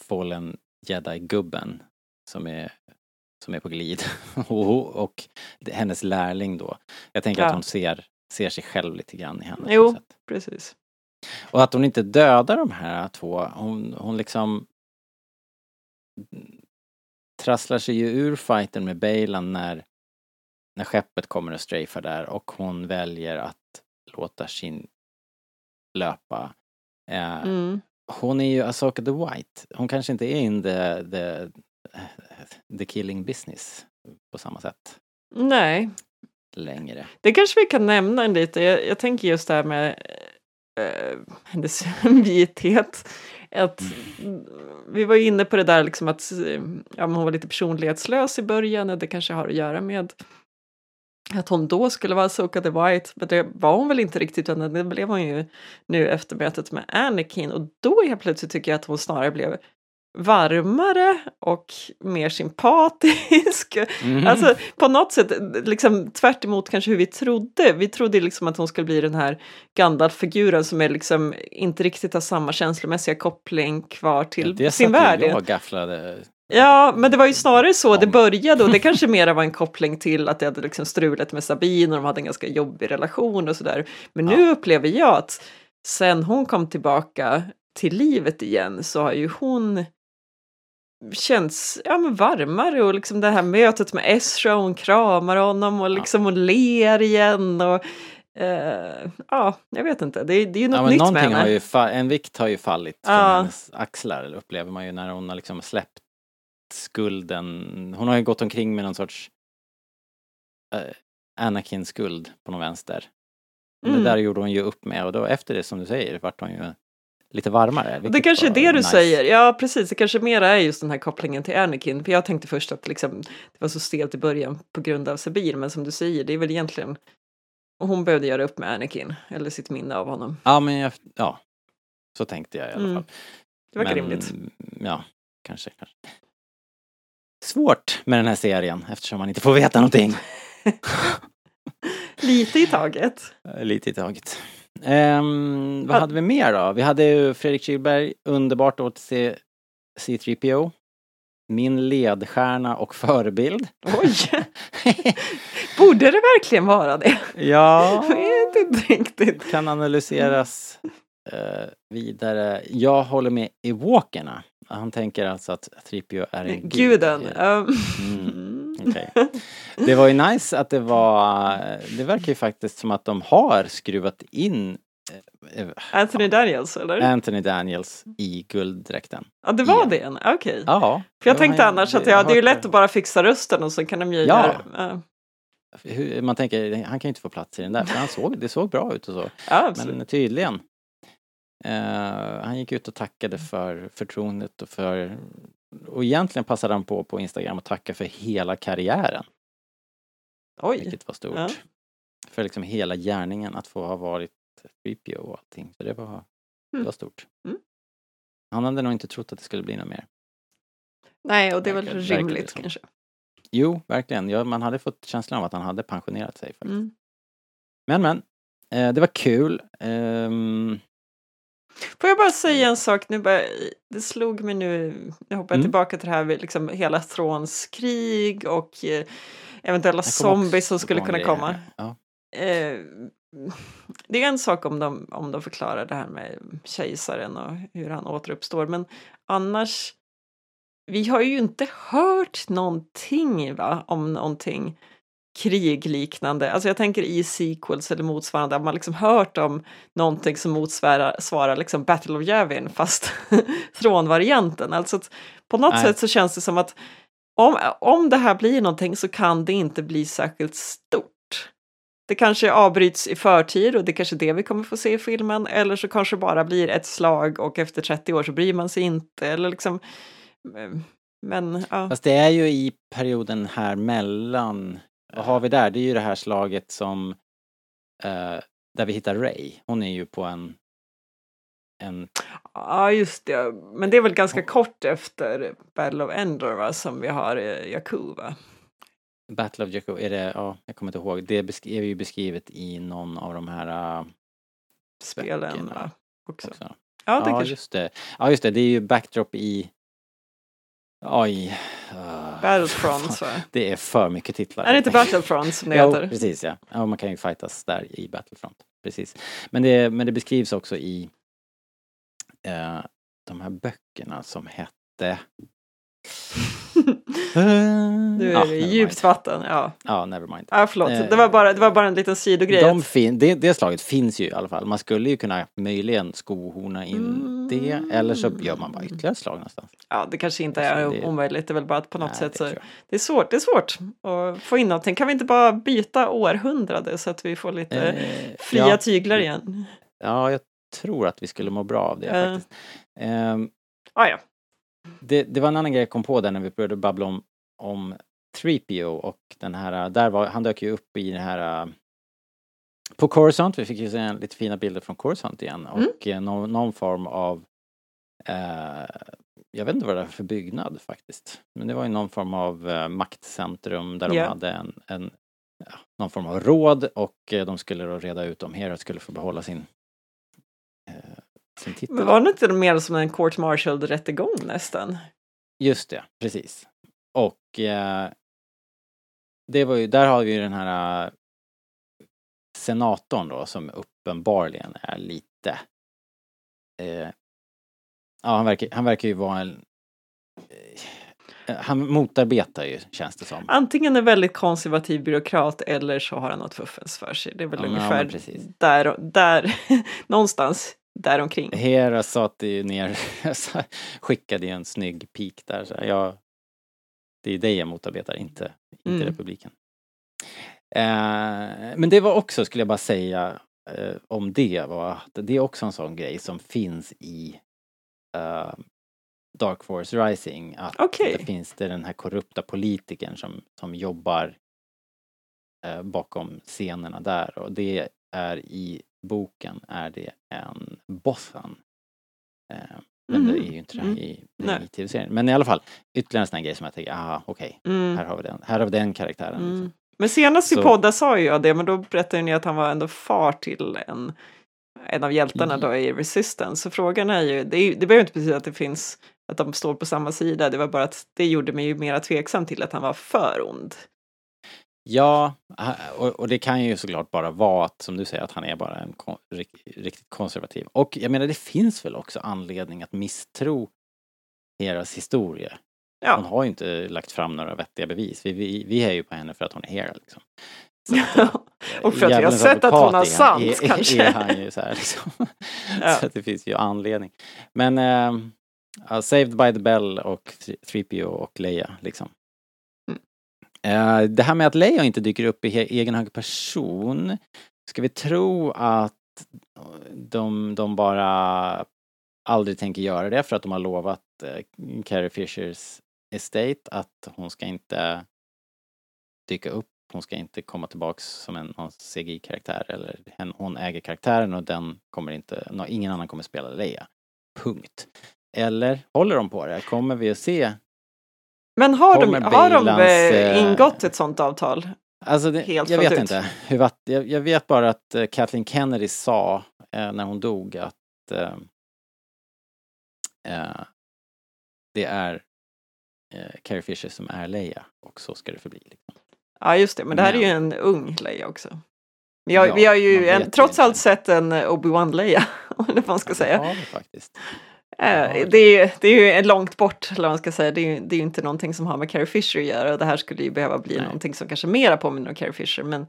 Fallen Jedi-gubben som är, som är på glid. och, hennes lärling då. Jag tänker Ja. att hon ser, ser sig själv lite grann i henne. Jo. Precis. Och att hon inte dödar de här två. Hon, hon liksom trasslar sig ju ur fighten med Bailan när, när skeppet kommer och strafar där och hon väljer att låta sin löpa. Eh, Mm. Hon är ju Asoka the White. Hon kanske inte är in the, the, the killing business på samma sätt Nej, längre. det kanske vi kan nämna en lite. Jag, jag tänker just det här med äh, hennes vithet. Att, Vi var ju inne på det där liksom att eh, ja, hon var lite personlighetslös i början och det kanske har att göra med att hon då skulle vara Soka the White, men det var hon väl inte riktigt, utan det blev hon ju nu efter mötet med Anakin och då helt plötsligt tycker jag att hon snarare blev varmare och mer sympatisk. Mhm. Alltså på något sätt, liksom tvärt emot kanske hur vi trodde. Vi trodde liksom att hon skulle bli den här Gandalf-figuren som är liksom inte riktigt har samma känslomässiga koppling kvar till det sin värld. jag gafflade. Ja, men det var ju snarare så det började och det kanske mer var en koppling till att det hade liksom strulat med Sabine och de hade en ganska jobbig relation och sådär. Men nu upplever jag att sen hon kom tillbaka till livet igen så har ju hon känts ja, men varmare och liksom det här mötet med Ezra och hon kramar honom och liksom hon ler igen och eh, ja, jag vet inte, det, det är ju något Ja, men nytt med henne. har ju en vikt har ju fallit från Ja. hennes axlar, upplever man ju när hon har liksom släppt skulden. Hon har ju gått omkring med någon sorts uh, Anakin-skuld på någon vänster. Mm. Det där gjorde hon ju upp med och då efter det som du säger vart hon ju lite varmare. Det kanske är det du nice. säger. Ja, precis. Det kanske mera är just den här kopplingen till Anakin. För jag tänkte först att liksom, det var så stelt i början på grund av Sabine. Men som du säger, det är väl egentligen... Och hon behövde göra upp med Anakin, eller sitt minne av honom. Ja, men jag, ja. Så tänkte jag i alla Mm. fall. Det verkar Men, rimligt. Ja, kanske, kanske. Svårt med den här serien eftersom man inte får veta någonting. Lite i taget. Lite i taget. Ehm, vad Ja. hade vi mer då? Vi hade ju Fredrik Kylberg, underbart att se C3PO. Min ledstjärna och förebild. Oj! Borde det verkligen vara det? ja, Jag vet inte riktigt. kan analyseras eh, vidare. Jag håller med i Walkerna. Han tänker alltså att 3PO är en gud. Guden. Um, Mm, okej. Det var ju nice att det var, det verkar ju faktiskt som att de har skruvat in eh, Anthony Daniels, eller? Anthony Daniels i gulddräkten. Ja, det var det? Okej. Ja. För jag tänkte annars att ja, det är ju lätt att bara fixa rösten och så kan de ju Ja. göra... Man tänker, han kan ju inte få plats i den där, för han såg, det såg bra ut och så. ja. Men tydligen. Eh, han gick ut och tackade för förtroendet och för... Och egentligen passade han på på Instagram att tacka för hela karriären, Oj. vilket var stort. Ja. För liksom hela gärningen att få ha varit 3PO och allting. Så det var, det Mm. var stort. Mm. Han hade nog inte trott att det skulle bli något mer. Nej, och det är väl det rimligt som. kanske. Jo, verkligen. Ja, man hade fått känslan av att han hade pensionerat sig. Faktiskt. Mm. Men men, eh, det var kul. Ehm, Får jag bara säga en sak nu? Bara, det slog mig nu, jag hoppar Mm. tillbaka till det här med liksom hela Thrones krig och eh, eventuella zombies som skulle kunna komma. Ja. Eh, det är en sak om de, om de förklarar det här med kejsaren och hur han återuppstår, men annars vi har ju inte hört någonting va, om någonting krigliknande. Alltså jag tänker i sequels eller motsvarande, har man liksom hört om någonting som motsvarar svarar liksom Battle of Yavin fast frånvarianten. Alltså att på något Nej. sätt så känns det som att om, om det här blir någonting så kan det inte bli särskilt stort. Det kanske avbryts i förtid och det är kanske det vi kommer få se i filmen. Eller så kanske bara blir ett slag och efter 30 år så bryr man sig inte. Eller liksom, men ja. Fast det är ju i perioden här mellan, vad har vi där? Det är ju det här slaget som, eh, där vi hittar Ray. Hon är ju på en, en Ja, just det. Men det är väl ganska kort efter Battle of Endor va, som vi har eh, Jakku va? Battle of Jakku, är det, ja, jag kommer inte ihåg, det är ju beskrivet i någon av de här uh, Spelen va? Också. också. Ja, det Ja, kanske. just det. Ja, just det, det är ju backdrop i... Oj. Battlefronts va? det är för mycket titlar. Är det inte Battlefront som det Jo, heter? precis ja. ja. Man kan ju fightas där i Battlefront. Precis. Men det, men det beskrivs också i eh, de här böckerna som hette... Nu är Ja, det never djupt mind. vatten. Ja, Ja, nevermind. ja förlåt. Eh, Det var, bara, det var bara en liten sidogrej. De fin- det, det slaget finns ju i alla fall. Man skulle ju kunna möjligen skohorna in det eller så gör man bara ytterligare slag någonstans. Ja, det kanske inte är Alltså, det- omöjligt. Det är väl bara att på något Nej, sätt så... Det är svårt. Det är svårt att få in någonting. Kan vi inte bara byta århundrade så att vi får lite Eh, fria ja. tyglar igen? Ja, jag tror att vi skulle må bra av det Eh. faktiskt. Ehm, Ah, ja. Det, det var en annan grej jag kom på där när vi började babbla om, om 3PO och den här, där var, han dök ju upp i den här äh, på Coruscant, vi fick ju se en, lite fina bilder från Coruscant igen Mm. och eh, någon, någon form av eh, jag vet inte vad det är för byggnad faktiskt. Men det var ju någon form av eh, maktcentrum där de Ja. hade en, en ja, någon form av råd och eh, de skulle då reda ut om Hera skulle få behålla sin sin titel. Men var det inte mer som en court martial rättegång nästan? Just det, precis. Och eh, det var ju, där har vi ju den här eh, senatorn då som uppenbarligen är lite eh, Ja, han verkar, han verkar ju vara en eh, han motarbetar ju, känns det som. Antingen en väldigt konservativ byråkrat eller så har han något fuffens för sig. Det är väl Ja, ja, ungefär precis. där, där någonstans däromkring. Hera satte ju ner, skickade ju en snygg pik där. Så jag, det är dig jag motarbetar, inte, inte Mm. republiken. Eh, men det var också, skulle jag bara säga, eh, om det var att det är också en sån grej som finns i eh, Dark Force Rising. Att Okej. det finns det den här korrupta politikern som, som jobbar eh, bakom scenerna där och det är i boken är det en Bothan. Eh, men det Mhm. är ju inte det Mm. i, i tv-serien. Men i alla fall, ytterligare en sån här grej som jag tänker, aha okej, Mm. här har vi den, här har vi den karaktären. Mm. Liksom. Men senast i podden sa ju jag det, men då berättade ni att han var ändå far till en, en av hjältarna då i Resistance. Så frågan är ju, det, är, det behöver inte betyda att det finns, att de står på samma sida, det var bara att det gjorde mig ju mera tveksam till att han var för ond. Ja, och, det kan ju såklart bara vara att, som du säger, att han är bara en kon, riktigt konservativ. Och jag menar, det finns väl också anledning att misstro Heras historia. Hon Ja, har ju inte lagt fram några vettiga bevis. Vi, vi, vi är ju på henne för att hon är Hera liksom. Att, eh, och för att vi har sett att hon har sant är, kanske. Är han ju så här liksom. Ja. Så det finns ju anledning. Men ja, Saved by the Bell och 3PO och Leia liksom. Eh, det här med att Leia inte dyker upp i egen hög person. Ska vi tro att de, de bara aldrig tänker göra det för att de har lovat eh, Carrie Fishers estate att hon ska inte dyka upp. Hon ska inte komma tillbaks som en CGI-karaktär eller hon äger karaktären och den kommer inte, ingen annan kommer spela Leia. Punkt. Eller håller de på det? Kommer vi att se? Men har de, har de eh, eh, ingått ett sånt avtal? Alltså det, Helt jag vet ut. inte. Hur, jag, jag vet bara att eh, Kathleen Kennedy sa eh, när hon dog att det är Carrie Fisher som är Leia och så ska det förbli. Liksom. Ja, just det, men det här är ju Men- en ung Leia också. Vi har, Ja, vi har ju en, trots allt sett en Obi-Wan Leia, vad man ska Ja, säga. Vi faktiskt. Eh, det, är, ju- det är ju långt bort, eller vad man ska säga. Det är, ju, det är ju inte någonting som har med Carrie Fisher att göra. Och det här skulle ju behöva bli Nej. någonting som kanske mera påminner om Carrie Fisher. Men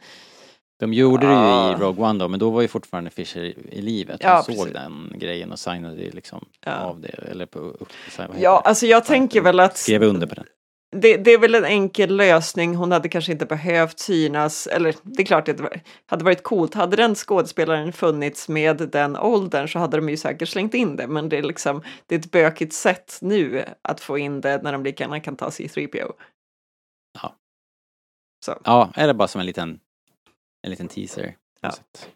De gjorde det ju i Rogue One då, men då var ju fortfarande Fisher i, livet. Hon Ja, såg precis. den grejen och signade liksom Ja. av det. Eller på, upp, ja, alltså jag tänker väl att Skrev under på den. Det, det är väl en enkel lösning. Hon hade kanske inte behövt synas. Eller det är klart det hade varit coolt. Hade den skådespelaren funnits med den åldern så hade de ju säkert slängt in det. Men det är liksom det är ett bökigt sätt nu att få in det när de lika gärna kan ta sig i 3PO. Ja. Så. Ja, eller bara som en liten, en liten teaser. sätt.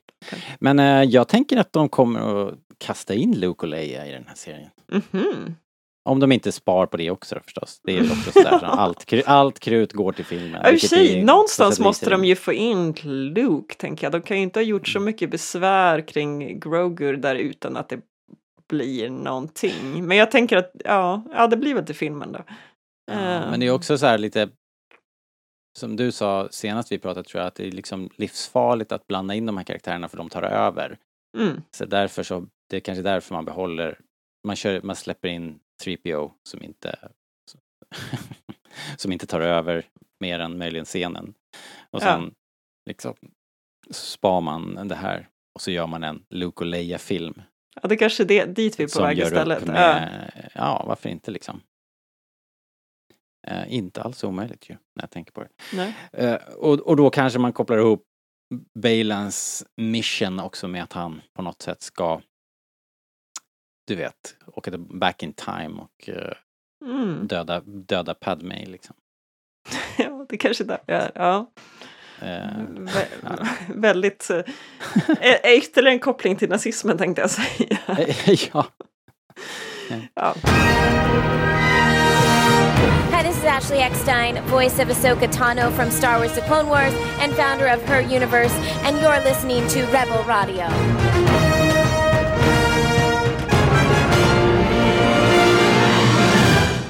Men eh, jag tänker att de kommer att kasta in Luke och Leia i den här serien. Mhm. Om de inte spar på det också då, förstås. Det är också sådär, så allt, krut, allt krut går till filmen. Ja, I sig, någonstans måste de ju få in Luke, tänker jag. De kan ju inte ha gjort så mycket besvär kring Grogu där utan att det blir någonting. Men jag tänker att, ja, ja det blir väl till filmen då. Ja, Eh, men det är också så här lite som du sa senast vi pratade tror jag att det är liksom livsfarligt att blanda in de här karaktärerna för de tar över. Mm, Så därför så, det är kanske därför man behåller, man, kör, man släpper in 3PO som inte som inte tar över mer än möjligen scenen. Och Ja. sen liksom spar man det här och så gör man en Luke och Leia-film. ja, det är kanske är det, dit vi är på väg istället. upp Ja. med, ja varför inte liksom. Eh, inte alls omöjligt ju, när jag tänker på det. Nej. Eh, och, och då kanske man kopplar ihop Balans mission också med att han på något sätt ska du vet, åka till back in time och eh, Mm. döda, döda Padme liksom. ja, det kanske är där vi är. Ja. Eh, Vä- ja. väldigt... eh, Ytterligare en koppling till nazismen tänkte jag säga. ja. Ja. Hi, this is Ashley Eckstein, voice of Ahsoka Tano from Star Wars The Clone Wars and founder of Her Universe, and you're listening to Rebel Radio.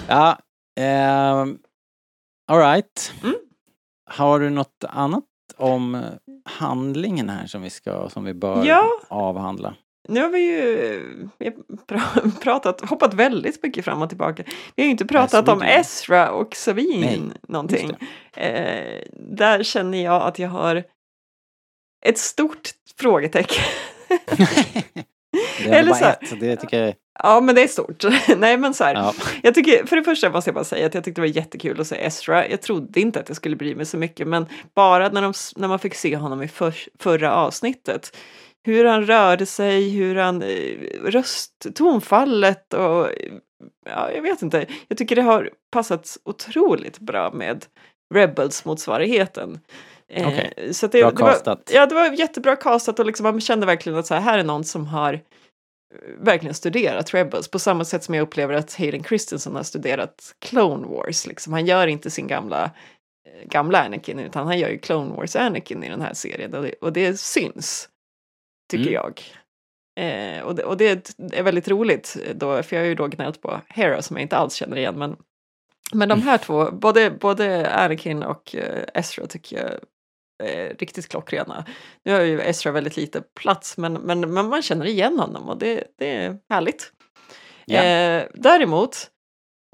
Ja, ehm, alright. Mm. Har du något annat om eh, handlingen här som vi ska, som vi bör Ja. avhandla? Nu har vi ju vi har pra- pratat, hoppat väldigt mycket fram och tillbaka. Vi har ju inte pratat om do. Ezra och Sabine Nej, någonting. Eh, där känner jag att jag har ett stort frågetecken. Det är Eller bara så här- ett, det tycker jag Ja, men det är stort. Nej, men så här. ja. Jag tycker, för det första måste jag bara säga att jag tyckte det var jättekul att se Ezra. Jag trodde inte att jag skulle bry mig så mycket, men bara när, de, när man fick se honom i för, förra avsnittet. Hur han rörde sig, hur han eh, röst, tonfallet och ja, jag vet inte. Jag tycker det har passat otroligt bra med Rebels-motsvarigheten. Eh, Okej. Så det, Bra det var, castat. Ja, det var jättebra castat och liksom man kände verkligen att så här, här är någon som har eh, verkligen studerat Rebels på samma sätt som jag upplever att Hayden Christensen har studerat Clone Wars. Liksom. Han gör inte sin gamla, eh, gamla Anakin utan han gör ju Clone Wars Anakin i den här serien och det, och det syns, tycker Mm. jag. Eh, och, det, och det är väldigt roligt då, för jag har ju då gnällt på Hera som jag inte alls känner igen men men de här två, både, både Anakin och eh, Ezra tycker jag är riktigt klockrena. Nu har ju Ezra väldigt lite plats men, men, men man känner igen honom och det, det är härligt. Ja. Eh, däremot,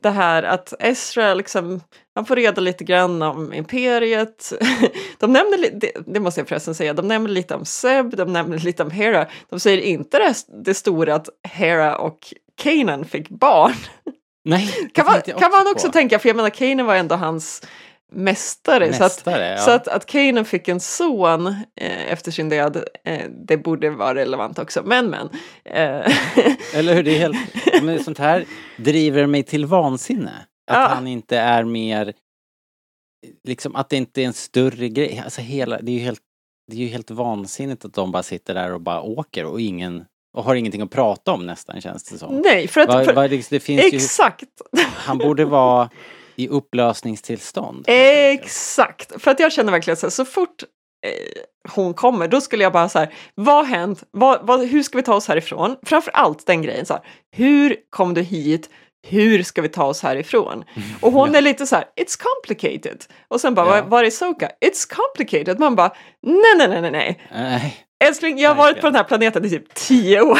det här att Ezra liksom, man får reda lite grann om imperiet. De nämner, det, det måste jag förresten säga, de nämner lite om Seb, de nämner lite om Hera. De säger inte det, det stora att Hera och Kanan fick barn. Nej, Kan man, kan man också på. tänka, för jag menar Kanan var ändå hans mästare. så att, Mästare, ja. så att, att Kanan fick en son eh, efter sin död, eh, det borde vara relevant också. Men men. Eh, Eller hur, det är helt, men sånt här driver mig till vansinne. Att Ja. han inte är mer, liksom att det inte är en större grej. Alltså hela, det är ju helt, det är ju helt vansinnigt att de bara sitter där och bara åker och ingen, och har ingenting att prata om nästan känns det som. nej, för att... Va, för, va, det, det finns ju, exakt! han borde vara i upplösningstillstånd. Exakt! För att jag känner verkligen så här, så fort eh, hon kommer, då skulle jag bara så här, vad har hänt? Vad, vad, hur ska vi ta oss härifrån? Framför allt den grejen, så här, hur kom du hit? Hur ska vi ta oss härifrån? Och hon är lite så här, it's complicated. Och sen bara, Ja. var, är Soka? It's complicated. Man bara, nej, nej, nej, nej, nej. Älskling, jag har varit på den här planeten i typ tio år.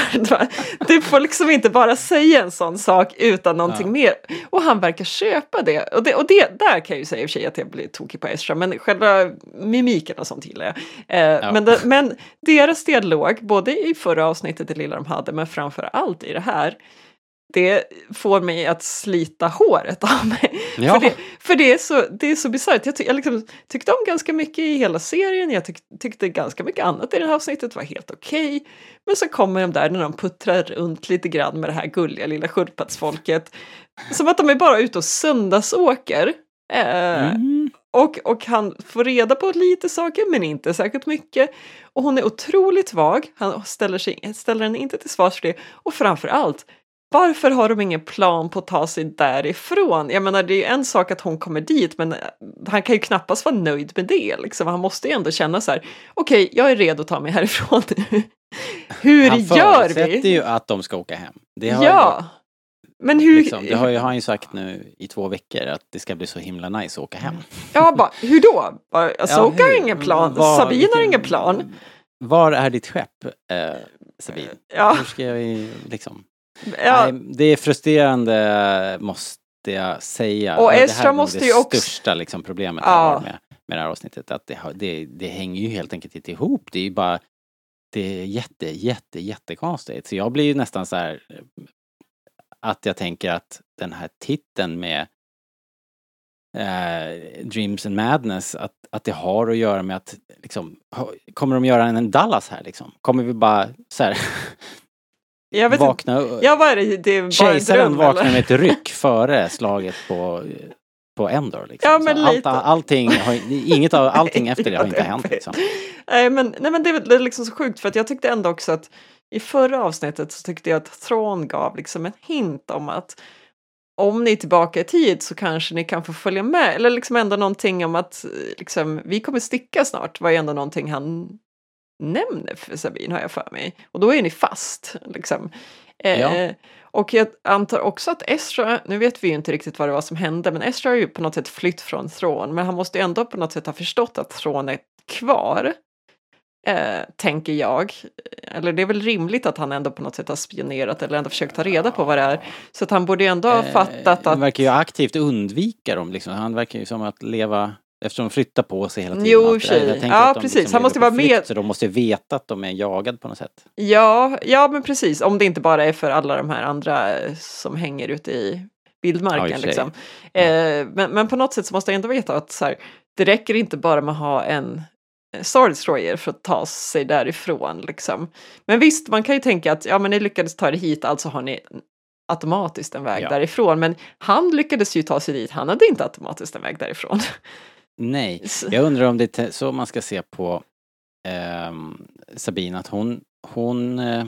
Du får liksom inte bara säga en sån sak utan någonting Ja. mer. Och han verkar köpa det. Och, det, och det, där kan jag ju säga i och för sig att jag blir tokig på Ezra, men själva mimiken och sånt gillar jag. Eh, men, det, men deras dialog, både i förra avsnittet, det lilla de hade, men framför allt i det här, det får mig att slita håret av mig. Ja. För, det, för det är så, det är så bisarrt. Jag, ty, jag liksom, tyckte om ganska mycket i hela serien. Jag tyck, tyckte ganska mycket annat i det här avsnittet var helt okej. Men så kommer de där när de puttrar runt lite grann med det här gulliga lilla sköldpaddsfolket. Som att de är bara ute och söndagsåker. Eh, Mm. Och, och han får reda på lite saker men inte särskilt mycket. Och hon är otroligt vag, han ställer, sig, ställer henne inte till svars för det. Och framför allt, varför har de ingen plan på att ta sig därifrån? Jag menar det är ju en sak att hon kommer dit men han kan ju knappast vara nöjd med det. Liksom. Han måste ju ändå känna så här, okej okay, jag är redo att ta mig härifrån nu. Hur han gör vi? Han förutsätter ju att de ska åka hem. Det har ja. Men hur... Liksom, det har, ju, har han ju sagt nu i två veckor att det ska bli så himla nice att åka hem. Ja, bara, hur då? Asoka ja, har ingen plan, var, Sabine vilken, har ingen plan. Var är ditt skepp, eh, Sabine? Ja. Hur ska jag liksom... Ja. Nej, det är frustrerande måste jag säga. Och Estra det här måste det ju också... största liksom, problemet Ja. jag har med, med det här avsnittet. Att det, det, det hänger ju helt enkelt inte ihop. Det är ju bara det är jätte, jätte, jättekonstigt. Så jag blir ju nästan så här att jag tänker att den här titeln med eh, Dreams and Madness, att, att det har att göra med att liksom, kommer de göra en Dallas här liksom? Kommer vi bara så här Jag vet inte. vakna Ja, vad är det? Det är Kejsaren dröm, vaknar eller? med ett ryck före slaget på, på Endor. Liksom. Ja, men allt, allting, har, inget av, allting efter det har inte hänt. Liksom. Nej men, nej, men det är väl- det är liksom så sjukt för att jag tyckte ändå också att i förra avsnittet så tyckte jag att Thrawn gav liksom en hint om att om ni är tillbaka i tid så kanske ni kan få följa med. Eller liksom ändå någonting om att eh, liksom, vi kommer sticka snart var ju ändå någonting han nämner för Sabine har jag för mig. Och då är ni fast. Liksom. Eh, Ja. Och jag antar också att Estra, nu vet vi ju inte riktigt vad det var som hände, men Estra har ju på något sätt flytt från Thrawn, men han måste ju ändå på något sätt ha förstått att Thrawn är kvar. Eh, tänker jag. Eller det är väl rimligt att han ändå på något sätt har spionerat eller ändå försökt ta reda på vad det är. Så att han borde ju ändå ha fattat Eh, Han att... verkar ju aktivt undvika dem. Liksom. Han verkar ju som att leva Eftersom de flyttar på sig hela tiden. Jo, tänker Ja, precis. liksom Han måste vara med- Så de måste veta att de är jagade på något sätt. Ja, ja, men precis. Om det inte bara är för alla de här andra eh, som hänger ute i Ja, vildmarken. sig. liksom. eh, men, men på något sätt så måste jag ändå veta att så här, det räcker inte bara med att ha en eh, Star Destroyer för att ta sig därifrån. Liksom. Men visst, man kan ju tänka att ja, men ni lyckades ta er hit, alltså har ni automatiskt en väg Ja. därifrån. Men han lyckades ju ta sig dit, han hade inte automatiskt en väg därifrån. Nej, jag undrar om det är så man ska se på ehm, Sabine, att hon, hon, eh,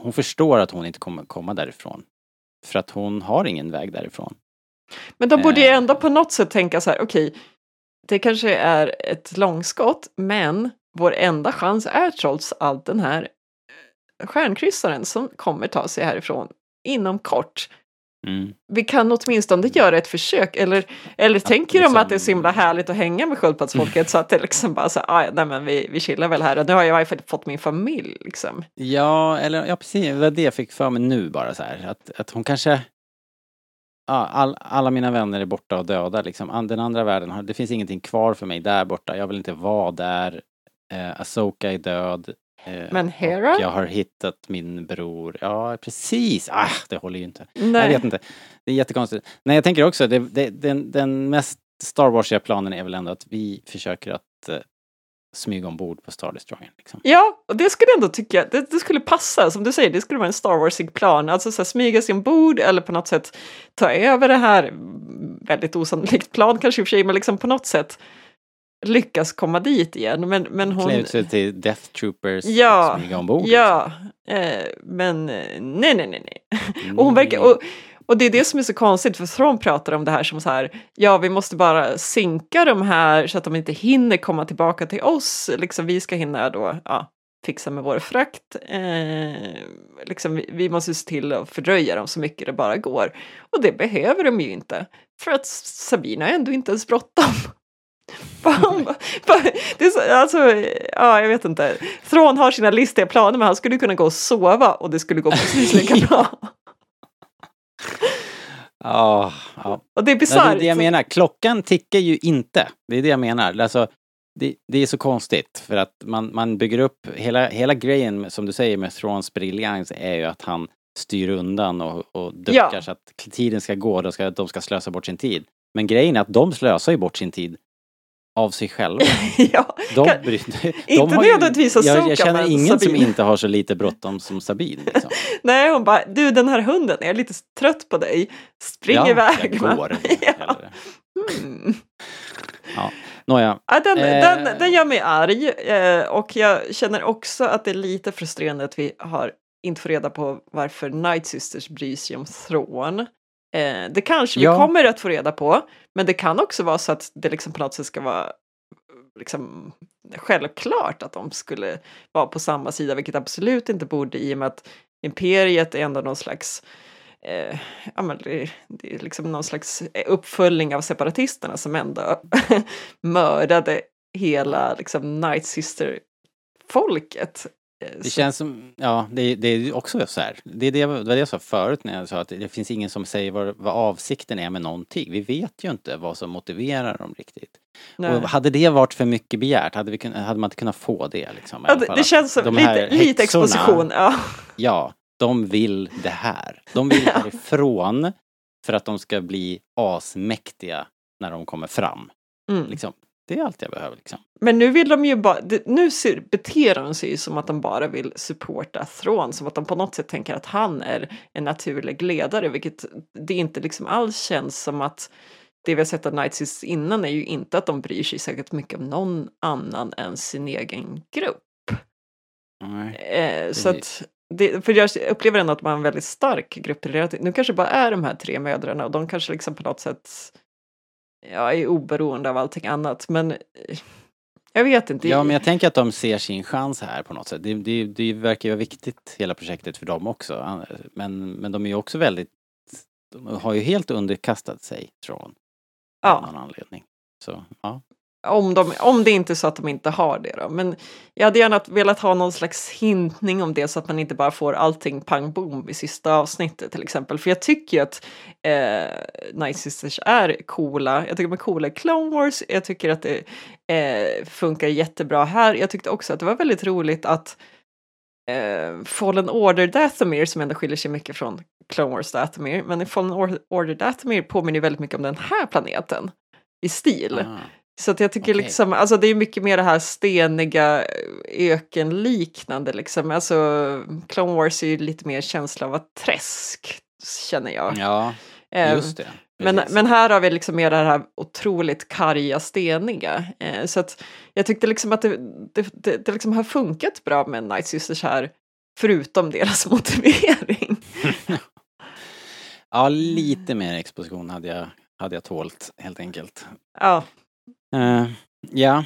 hon förstår att hon inte kommer komma därifrån. För att hon har ingen väg därifrån. Men de borde ju Eh. ändå på något sätt tänka så här, okej, det kanske är ett långskott, men vår enda chans är trots allt den här eh, stjärnkryssaren som kommer ta sig härifrån inom kort. Mm. Vi kan åtminstone göra ett försök, eller, eller tänker de liksom- att det är så himla härligt att hänga med sköldpaddsfolket så att det liksom bara så "Ah, ja, nej men vi, vi chillar väl här och nu har jag i varje fall fått min familj liksom. Ja, eller ja precis, det var det jag fick för mig nu bara så här. Att, att hon kanske... Ja, all, alla mina vänner är borta och döda liksom. Den andra världen, har, det finns ingenting kvar för mig där borta. Jag vill inte vara där. Eh, Asoka är död. Eh, Men Hera? Jag har hittat min bror. Ja, precis. Ah, det håller ju inte. Nej. Jag vet inte. Det är jättekonstigt. Nej, jag tänker också, det, det, den, den mest Star Warsiga planen är väl ändå att vi försöker att eh, smyga ombord på Star Destroyern. Liksom. Ja, och det skulle jag ändå tycka, det, det skulle passa, som du säger, det skulle vara en Star Warsig plan, alltså så här, smyga sig ombord eller på något sätt ta över det här, mm, väldigt osannolikt plan kanske i och för sig, men liksom på något sätt lyckas komma dit igen. Men, men hon... Klä ut sig till Death Troopers Ja, och smyga ombord. Ja, eh, men eh, nej, nej, nej, nej. liksom. Och, hon verkar, och, och det är det som är så konstigt, för Thrawn pratar om det här som så här, ja, vi måste bara sinka de här så att de inte hinner komma tillbaka till oss, liksom vi ska hinna då, ja, fixa med vår frakt. Eh, liksom, vi, vi måste se till att fördröja dem så mycket det bara går. Och det behöver de ju inte, för att Sabina har ändå inte ens bråttom. Det så, alltså, ja, jag vet inte. Thrawn har sina listiga planer, men han skulle kunna gå och sova och det skulle gå precis lika bra. Ja, ja. Och det är Ja, det bisarrt. är det jag menar. Klockan tickar ju inte. Det är det jag menar. Alltså, det, det är så konstigt för att man, man bygger upp, hela, hela grejen som du säger med Thrawns briljans är ju att han styr undan och, och duckar Ja. så att tiden ska gå, de ska, de ska slösa bort sin tid. Men grejen är att de slösar ju bort sin tid av sig själva. ja, De, kan- bry- de inte nödvändigtvis jag, Asoka, jag känner ingen som Sabine. inte har så lite bråttom som Sabine. Liksom. Nej, hon bara, du den här hunden, jag är lite trött på dig. Spring Ja, iväg. jag va?" går. ja. Ja, nåja. Ja, den, Eh. den, den gör mig arg eh, och jag känner också att det är lite frustrerande att vi har inte får reda på varför Night Sisters bryr sig om Thrawn. Eh, det kanske Ja. vi kommer att få reda på, men det kan också vara så att det liksom på något sätt ska vara liksom självklart att de skulle vara på samma sida, vilket absolut inte borde i och med att Imperiet är ändå någon slags eh, ja, men det, det är liksom någon slags uppföljning av separatisterna som ändå mördade hela liksom Night Sister-folket. Eh, Det så- känns som, ja, det, det är också så här. Det, är det, det var det jag sa förut när jag sa att det finns ingen som säger vad, vad avsikten är med någonting. Vi vet ju inte vad som motiverar dem riktigt. nej. Och hade det varit för mycket begärt, hade, vi hade man inte kunnat få det liksom? Ja, det, fall? det känns som de lite, lite exposition. Ja. Ja, de vill det här. De vill härifrån för att de ska bli asmäktiga när de kommer fram. Mm. Liksom. Det är allt jag behöver liksom. Men nu vill de ju bara, nu ser, beter de sig ju som att de bara vill supporta Thrawn, som att de på något sätt tänker att han är en naturlig ledare, vilket det inte liksom alls känns som att det vi har sett av Night Sisters innan är ju inte att de bryr sig säkert mycket om någon annan än sin egen grupp. Nej. Eh, så att det, för jag upplever ändå att man har en väldigt stark grupprelativ. Nu kanske det bara är de här tre mödrarna och de kanske liksom på något sätt ja, är oberoende av allting annat. Men eh, jag vet inte. Ja, men jag tänker att de ser sin chans här på något sätt. Det, det, det verkar ju vara viktigt, hela projektet, för dem också. Men, men de är ju också väldigt... De har ju helt underkastat sig från Ja. någon anledning. Så, ja. Om, de, om det inte är så att de inte har det då. Men jag hade gärna velat ha någon slags hintning om det så att man inte bara får allting pang bom i sista avsnittet till exempel. För jag tycker ju att eh, Night Sisters är coola. Jag tycker de är coola i Clone Wars. Jag tycker att det eh, funkar jättebra här. Jag tyckte också att det var väldigt roligt att eh, Fallen Order Dathomir som ändå skiljer sig mycket från Clone Wars Dathomir. Men Fallen Order Dathomir påminner ju väldigt mycket om den här planeten i stil. Ah. Så att jag tycker Okej. liksom, alltså det är mycket mer det här steniga ökenliknande liksom. Alltså Clone Wars är ju lite mer känsla av ett träsk, känner jag. Ja, Eh, just det. men, Precis. men här har vi liksom mer det här otroligt karga, steniga. Eh, så att jag tyckte liksom att det, det, det, det liksom har funkat bra med Night Sisters här, förutom deras motivering. Ja, lite mer exposition hade jag, hade jag tålt, helt enkelt. Ja, Eh, ja,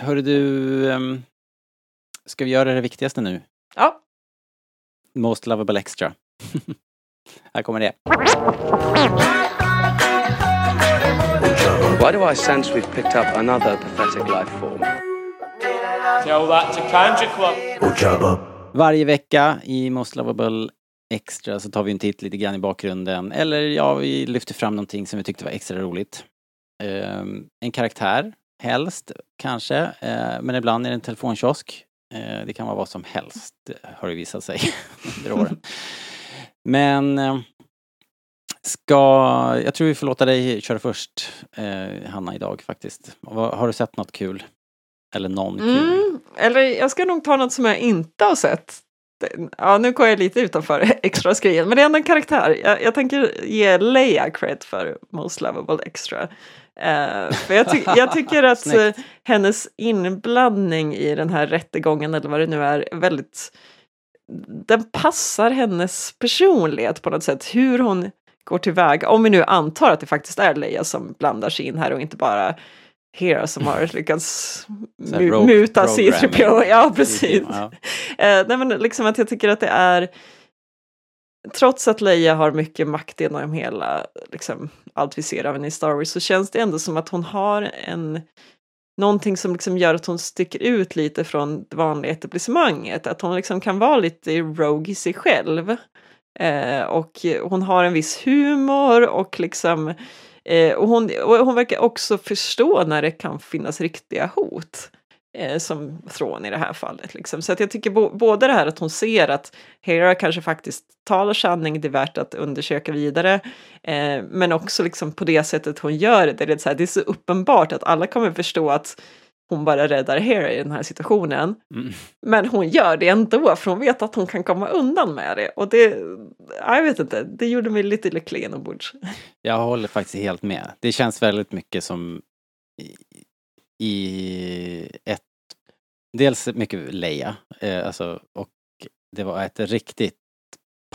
hörru du, ehm, ska vi göra det viktigaste nu? ja. Most lovable extra. Här kommer det. Why do I sense we've picked up another pathetic life form? Tell that to Club. Varje vecka i Most lovable extra så tar vi en titt lite grann i bakgrunden. Eller ja, vi lyfter fram någonting som vi tyckte var extra roligt. Ehm, en karaktär, helst, kanske. Eh, men ibland är det en telefonkiosk. Eh, det kan vara vad som helst, har det visat sig under åren. Men eh, ska, jag tror vi får låta dig köra först, eh, Hanna, idag faktiskt. Har du sett något kul? Eller någon kul? Mm, eller jag ska nog ta något som jag inte har sett. Ja, nu går jag lite utanför extra grejen, men det är ändå en karaktär. Jag, jag tänker ge Leia cred för Most Lovable Extra. Eh, för jag, ty- jag tycker att eh, hennes inblandning i den här rättegången, eller vad det nu är, väldigt... Den passar hennes personlighet på något sätt, hur hon går tillväga. Om vi nu antar att det faktiskt är Leia som blandar sig in här och inte bara Hera som har lyckats mu- muta programming. C3PO. Ja, precis. Ja. Eh, nej, men liksom att jag tycker att det är Trots att Leia har mycket makt genom hela, liksom, allt vi ser av henne i Star Wars så känns det ändå som att hon har en Någonting som liksom gör att hon sticker ut lite från det vanliga etablissemanget. Att hon liksom kan vara lite rogue i sig själv. Eh, och hon har en viss humor och liksom eh, och, hon, och hon verkar också förstå när det kan finnas riktiga hot. Eh, som Thrawn i det här fallet. Liksom. Så att jag tycker bo, både det här att hon ser att Hera kanske faktiskt talar sanning, det är värt att undersöka vidare. Eh, men också liksom på det sättet hon gör det, det är, så här, det är så uppenbart att alla kommer förstå att hon bara räddar Hera i den här situationen. Mm. Men hon gör det ändå för hon vet att hon kan komma undan med det. Och det, jag vet inte, det gjorde mig lite lycklig inombords. Jag håller faktiskt helt med. Det känns väldigt mycket som i, i ett, dels mycket Leia, eh, alltså, och det var ett riktigt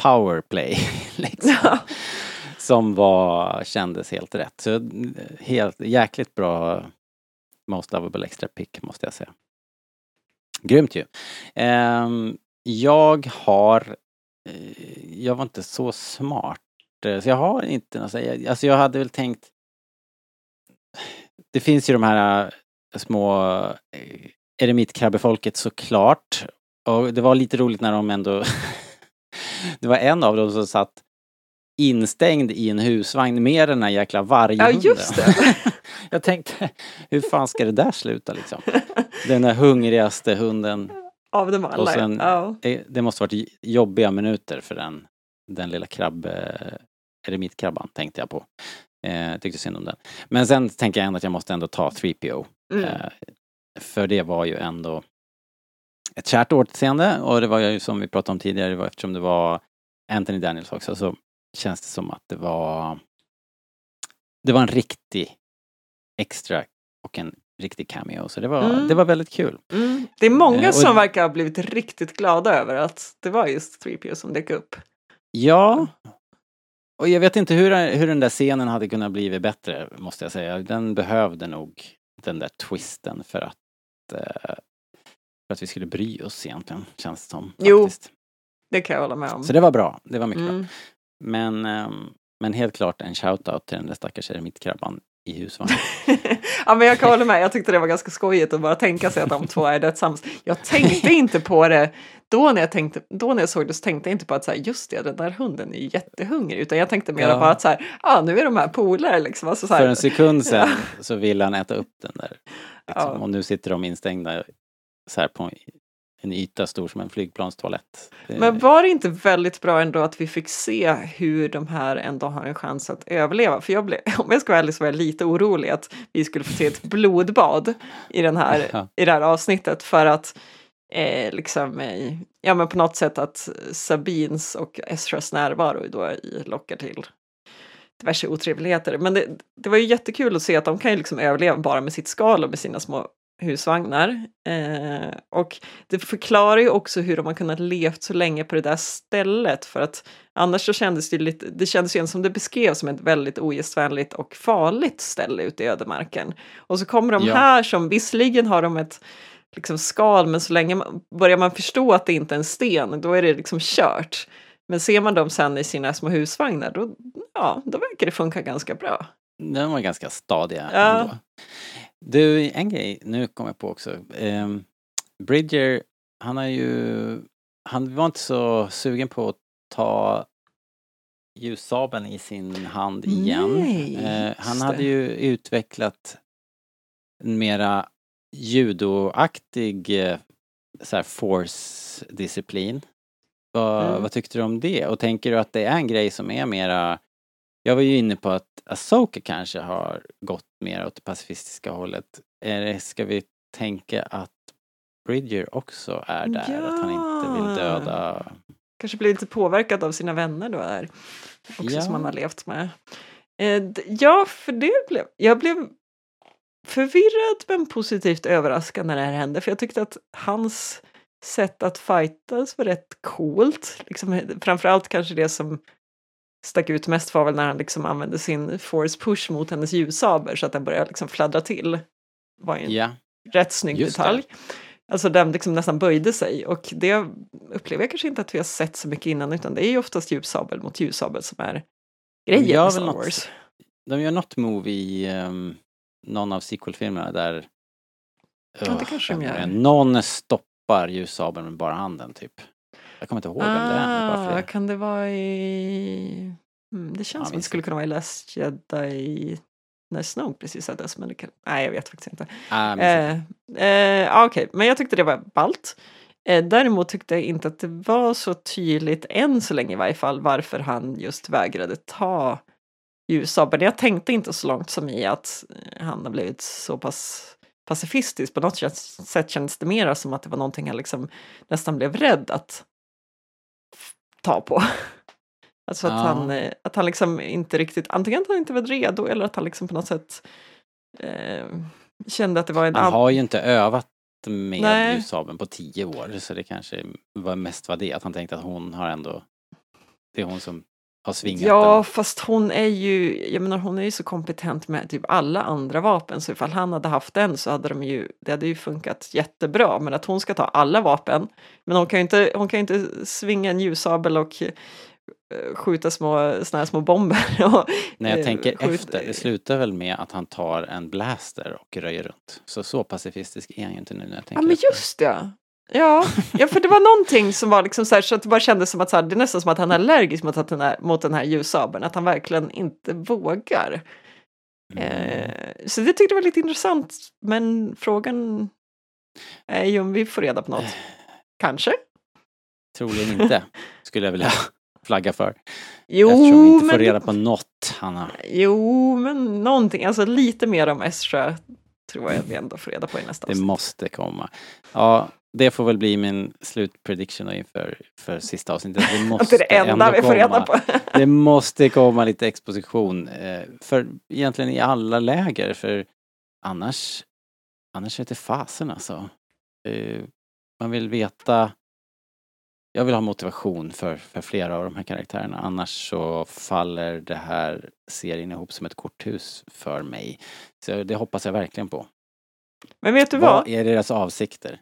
powerplay liksom. som var, kändes helt rätt. Så helt, jäkligt bra Most Lovable Extra Pick måste jag säga. Grymt ju. Um, jag har, uh, jag var inte så smart uh, så jag har inte något, alltså jag hade väl tänkt det finns ju de här uh, små eremitkrabbefolket såklart. Och det var lite roligt när de ändå det var en av dem som satt instängd i en husvagn med den här jäkla varghunden. Ja, just det. jag tänkte, hur fan ska det där sluta liksom? Den där hungrigaste hunden. Av dem alla, och sen, ja. Det måste varit jobbiga minuter för den, den lilla krabb, eremitkrabban tänkte jag på. Eh, tyckte synd om den. Men sen tänker jag ändå att jag måste ändå ta 3PO. Mm. Eh, för det var ju ändå ett kärt återseende och det var ju som vi pratade om tidigare, det var eftersom det var Anthony Daniels också så känns det som att det var det var en riktig extra och en riktig cameo så det var, Mm. det var väldigt kul. Mm. Det är många Eh, och- som verkar ha blivit riktigt glada över att det var just 3PO som dök upp. Ja. Och jag vet inte hur, hur den där scenen hade kunnat bli bättre, måste jag säga. Den behövde nog den där twisten för att, för att vi skulle bry oss egentligen, känns det som. Jo, faktiskt. det kan jag hålla med om. Så det var bra, det var mycket Mm. bra. Men, ehm, men helt klart en shout-out till den där stackars eremitkrabban i husvagnen. ja, men jag kan hålla med. Jag tyckte det var ganska skojigt att bara tänka sig att de två är dödsams. Jag tänkte inte på det då när jag, tänkte, då när jag såg det så tänkte jag inte på att så här, just det, den där hunden är jättehungrig. Utan jag tänkte mer Ja. bara att så här, ah, nu är de här polare liksom. Alltså, så här, För en sekund sedan så ville han äta upp den där. Liksom. Ja. Och nu sitter de instängda så här på en yta stor som en flygplanstoalett. Det- Men var det inte väldigt bra ändå att vi fick se hur de här ändå har en chans att överleva? För jag blev, om jag ska vara ärlig så var jag lite orolig att vi skulle få se ett blodbad i, den här, Ja. i det här avsnittet för att eh, liksom, eh, ja men på något sätt att Sabins och Esras närvaro då lockar till diverse otrevligheter. Men det, det var ju jättekul att se att de kan ju liksom överleva bara med sitt skal och med sina små husvagnar. Eh, och det förklarar ju också hur de har kunnat levt så länge på det där stället för att annars så kändes det lite, det kändes ju som det beskrevs som ett väldigt ogästvänligt och farligt ställe ute i ödemarken. Och så kommer de Ja. här som visserligen har de ett liksom skal men så länge man, börjar man förstå att det inte är en sten då är det liksom kört. Men ser man dem sen i sina små husvagnar då, ja, då verkar det funka ganska bra. Den var ganska stadiga Ja. ändå. Du, en grej, nu kom jag på också. Ehm, Bridger, han har ju, han var inte så sugen på att ta ljussabeln i sin hand igen. Nej, just han det. hade ju utvecklat en mera judoaktig eh, så här force-disciplin. Vad, Mm. vad tyckte du om det? Och tänker du att det är en grej som är mera jag var ju inne på att Asoka kanske har gått mer åt det pacifistiska hållet. Det, ska vi tänka att Bridger också är där? Att han inte vill Ja. döda... Kanske blir lite påverkad av sina vänner då där. Också Ja. som han har levt med. Eh, ja, för det blev... Jag blev förvirrad men positivt överraskad när det här hände. För jag tyckte att hans sätt att fightas var rätt coolt. Liksom, framförallt kanske det som stack ut mest var väl när han liksom använde sin force push mot hennes ljussaber så att den började liksom fladdra till. var ju en Ja, rätt snygg Just det. detalj. Alltså den liksom nästan böjde sig och det upplever jag kanske inte att vi har sett så mycket innan utan det är ju oftast ljussabel mot ljussabel som är grejen i Star något- Wars. de gör något move i um, någon av sequel-filmerna där... Ja, det kanske de vem är gör. det? Någon stoppar ljussabeln med bara handen typ. Jag kommer inte ihåg vem det är. Bara för Ah, kan det vara i... Mm, det känns Ja, som det skulle kunna vara i Last Jedi när Snoke precis föddes men det kan... Nej, jag vet faktiskt inte. Ah. Eh, eh, ja, Okej, men jag tyckte det var ballt. Eh, däremot tyckte jag inte att det var så tydligt, än så länge i varje fall, varför han just vägrade ta ljussabeln. Jag tänkte inte så långt som i att eh, han har blivit så pass pacifistiskt. På något sätt kändes det mer som att det var någonting han liksom nästan blev rädd att ta på. Alltså att, ja. han, eh, att han liksom inte riktigt, antingen att han inte var redo eller att han liksom på något sätt eh, kände att det var en... Han har ju inte övat med ljussabeln på tio år så det kanske var mest var det, att han tänkte att hon har ändå, det är hon som har svingat Ja, den. fast hon är ju, jag menar hon är ju så kompetent med typ alla andra vapen så ifall han hade haft den så hade de ju, det hade ju funkat jättebra. Men att hon ska ta alla vapen, men hon kan ju inte, hon kan inte svinga en ljussabel och eh, skjuta små, såna här små bomber. Och, Nej, jag tänker skjuta. efter. Det slutar väl med att han tar en blaster och röjer runt. Så så pacifistisk är han ju inte nu när jag tänker Ja, men just det. Ja, ja, för det var någonting som var liksom så här, så att det bara kändes som att så här, det är nästan som att han är allergisk mot, att den här, mot den här ljussabeln, att han verkligen inte vågar. Eh, så det tyckte jag var lite intressant, men frågan är ju om vi får reda på något. Kanske? Troligen inte, skulle jag vilja flagga för. Jo, Eftersom vi inte får reda på något, Hanna. Jo, men någonting, alltså lite mer om Estra tror jag vi ändå får reda på i nästa Det måste komma. Ja, det får väl bli min slutprediction inför för sista avsnittet. Det måste det enda vi får reda på. det måste komma lite exposition. Eh, för egentligen i alla läger, för annars, annars är det fasen alltså. Eh, man vill veta jag vill ha motivation för, för flera av de här karaktärerna annars så faller det här serien ihop som ett korthus för mig. Så det hoppas jag verkligen på. Men vet du vad? Vad är deras avsikter?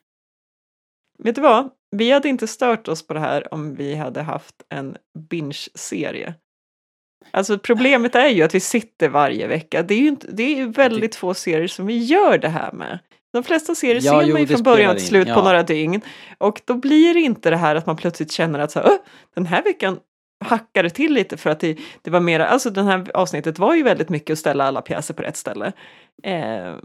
Vet du vad? Vi hade inte stört oss på det här om vi hade haft en binge-serie. Alltså problemet är ju att vi sitter varje vecka. Det är ju inte, det är väldigt få serier som vi gör det här med. De flesta serier ja, ser jo, man ju från början till slut ja. på några dygn. Och då blir det inte det här att man plötsligt känner att så här, den här veckan hackade till lite för att det, det var mera, alltså den här avsnittet var ju väldigt mycket att ställa alla pjäser på rätt ställe. Eh,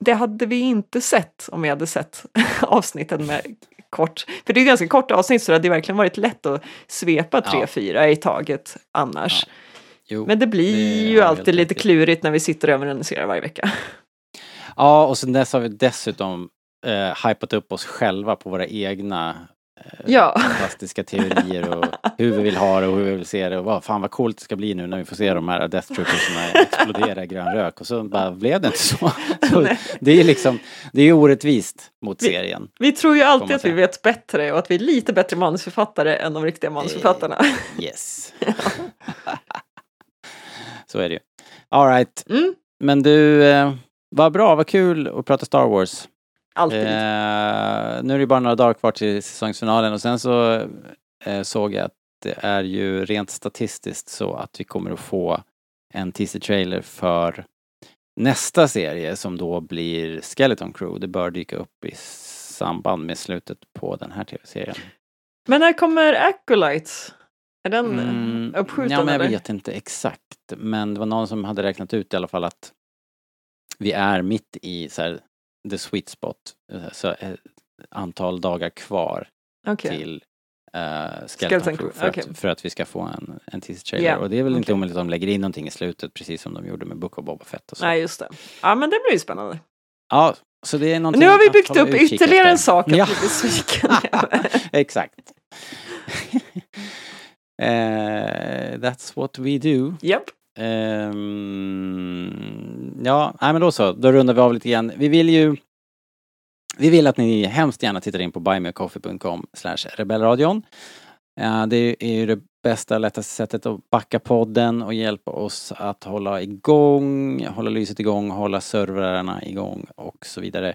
det hade vi inte sett om vi hade sett avsnitten med kort, för det är ganska kort avsnitt så det hade verkligen varit lätt att svepa tre, ja. fyra i taget annars. Ja. Jo, Men det blir det ju alltid lite klurigt när vi sitter och överanalyserar varje vecka. Ja, och sen dess har vi dessutom eh, hypat upp oss själva på våra egna ja. fantastiska teorier och hur vi vill ha det och hur vi vill se det och vad fan vad coolt det ska bli nu när vi får se de här Death Troopersarna explodera i grön rök och så bara blev det inte så. så det är liksom, det är orättvist mot vi, serien. Vi tror ju alltid att vi vet bättre och att vi är lite bättre manusförfattare än de riktiga manusförfattarna. Eh, yes. så är det ju. Alright. Mm. Men du, eh, vad bra, vad kul att prata Star Wars. Alltid. Eh, nu är det bara några dagar kvar till säsongsfinalen och sen så eh, såg jag att det är ju rent statistiskt så att vi kommer att få en teaser-trailer för nästa serie som då blir Skeleton Crew. Det bör dyka upp i samband med slutet på den här tv-serien. Men när kommer Acolytes? Är den mm, uppskjuten? Ja, men jag eller? vet inte exakt. Men det var någon som hade räknat ut i alla fall att vi är mitt i så här, the sweet spot. Eh, så eh, antal dagar kvar okay. till uh, Skeleton Crew för, okay. att, för att vi ska få en, en teaser-trailer. Yeah. Och det är väl okay. inte omöjligt att de lägger in någonting i slutet precis som de gjorde med Book of Boba Fett och så. Nej, just det. Ja, men det blir ju spännande. Ja, så det är någonting Nu har vi byggt upp ytterligare en sak att ja. bli besviken Exakt. uh, that's what we do. Yep. Um, ja, nej men då så, då rundar vi av lite grann. Vi vill ju vi vill att ni hemskt gärna tittar in på buymeacoffee.com rebellradion. Uh, det är ju det bästa, och lättaste sättet att backa podden och hjälpa oss att hålla igång, hålla lyset igång, hålla servrarna igång och så vidare.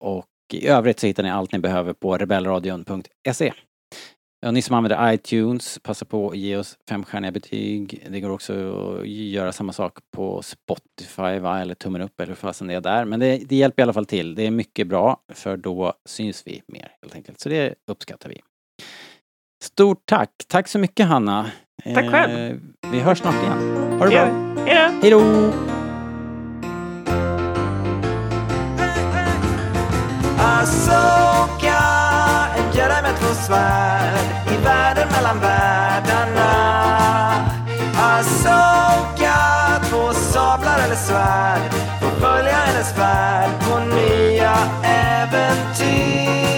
Och i övrigt så hittar ni allt ni behöver på rebellradion.se. Ja, ni som använder iTunes, passa på att ge oss femstjärniga betyg. Det går också att göra samma sak på Spotify, va? eller tummen upp eller hur fasen det är där. Men det, det, hjälper i alla fall till. Det är mycket bra, för då syns vi mer helt enkelt. Så det uppskattar vi. Stort tack! Tack så mycket Hanna! Tack själv! Eh, vi hörs snart igen. Ha det bra! Hej då! En jedi med två svärd i världen mellan världarna. Asoka, två sablar eller svärd, får följa hennes färd på nya äventyr.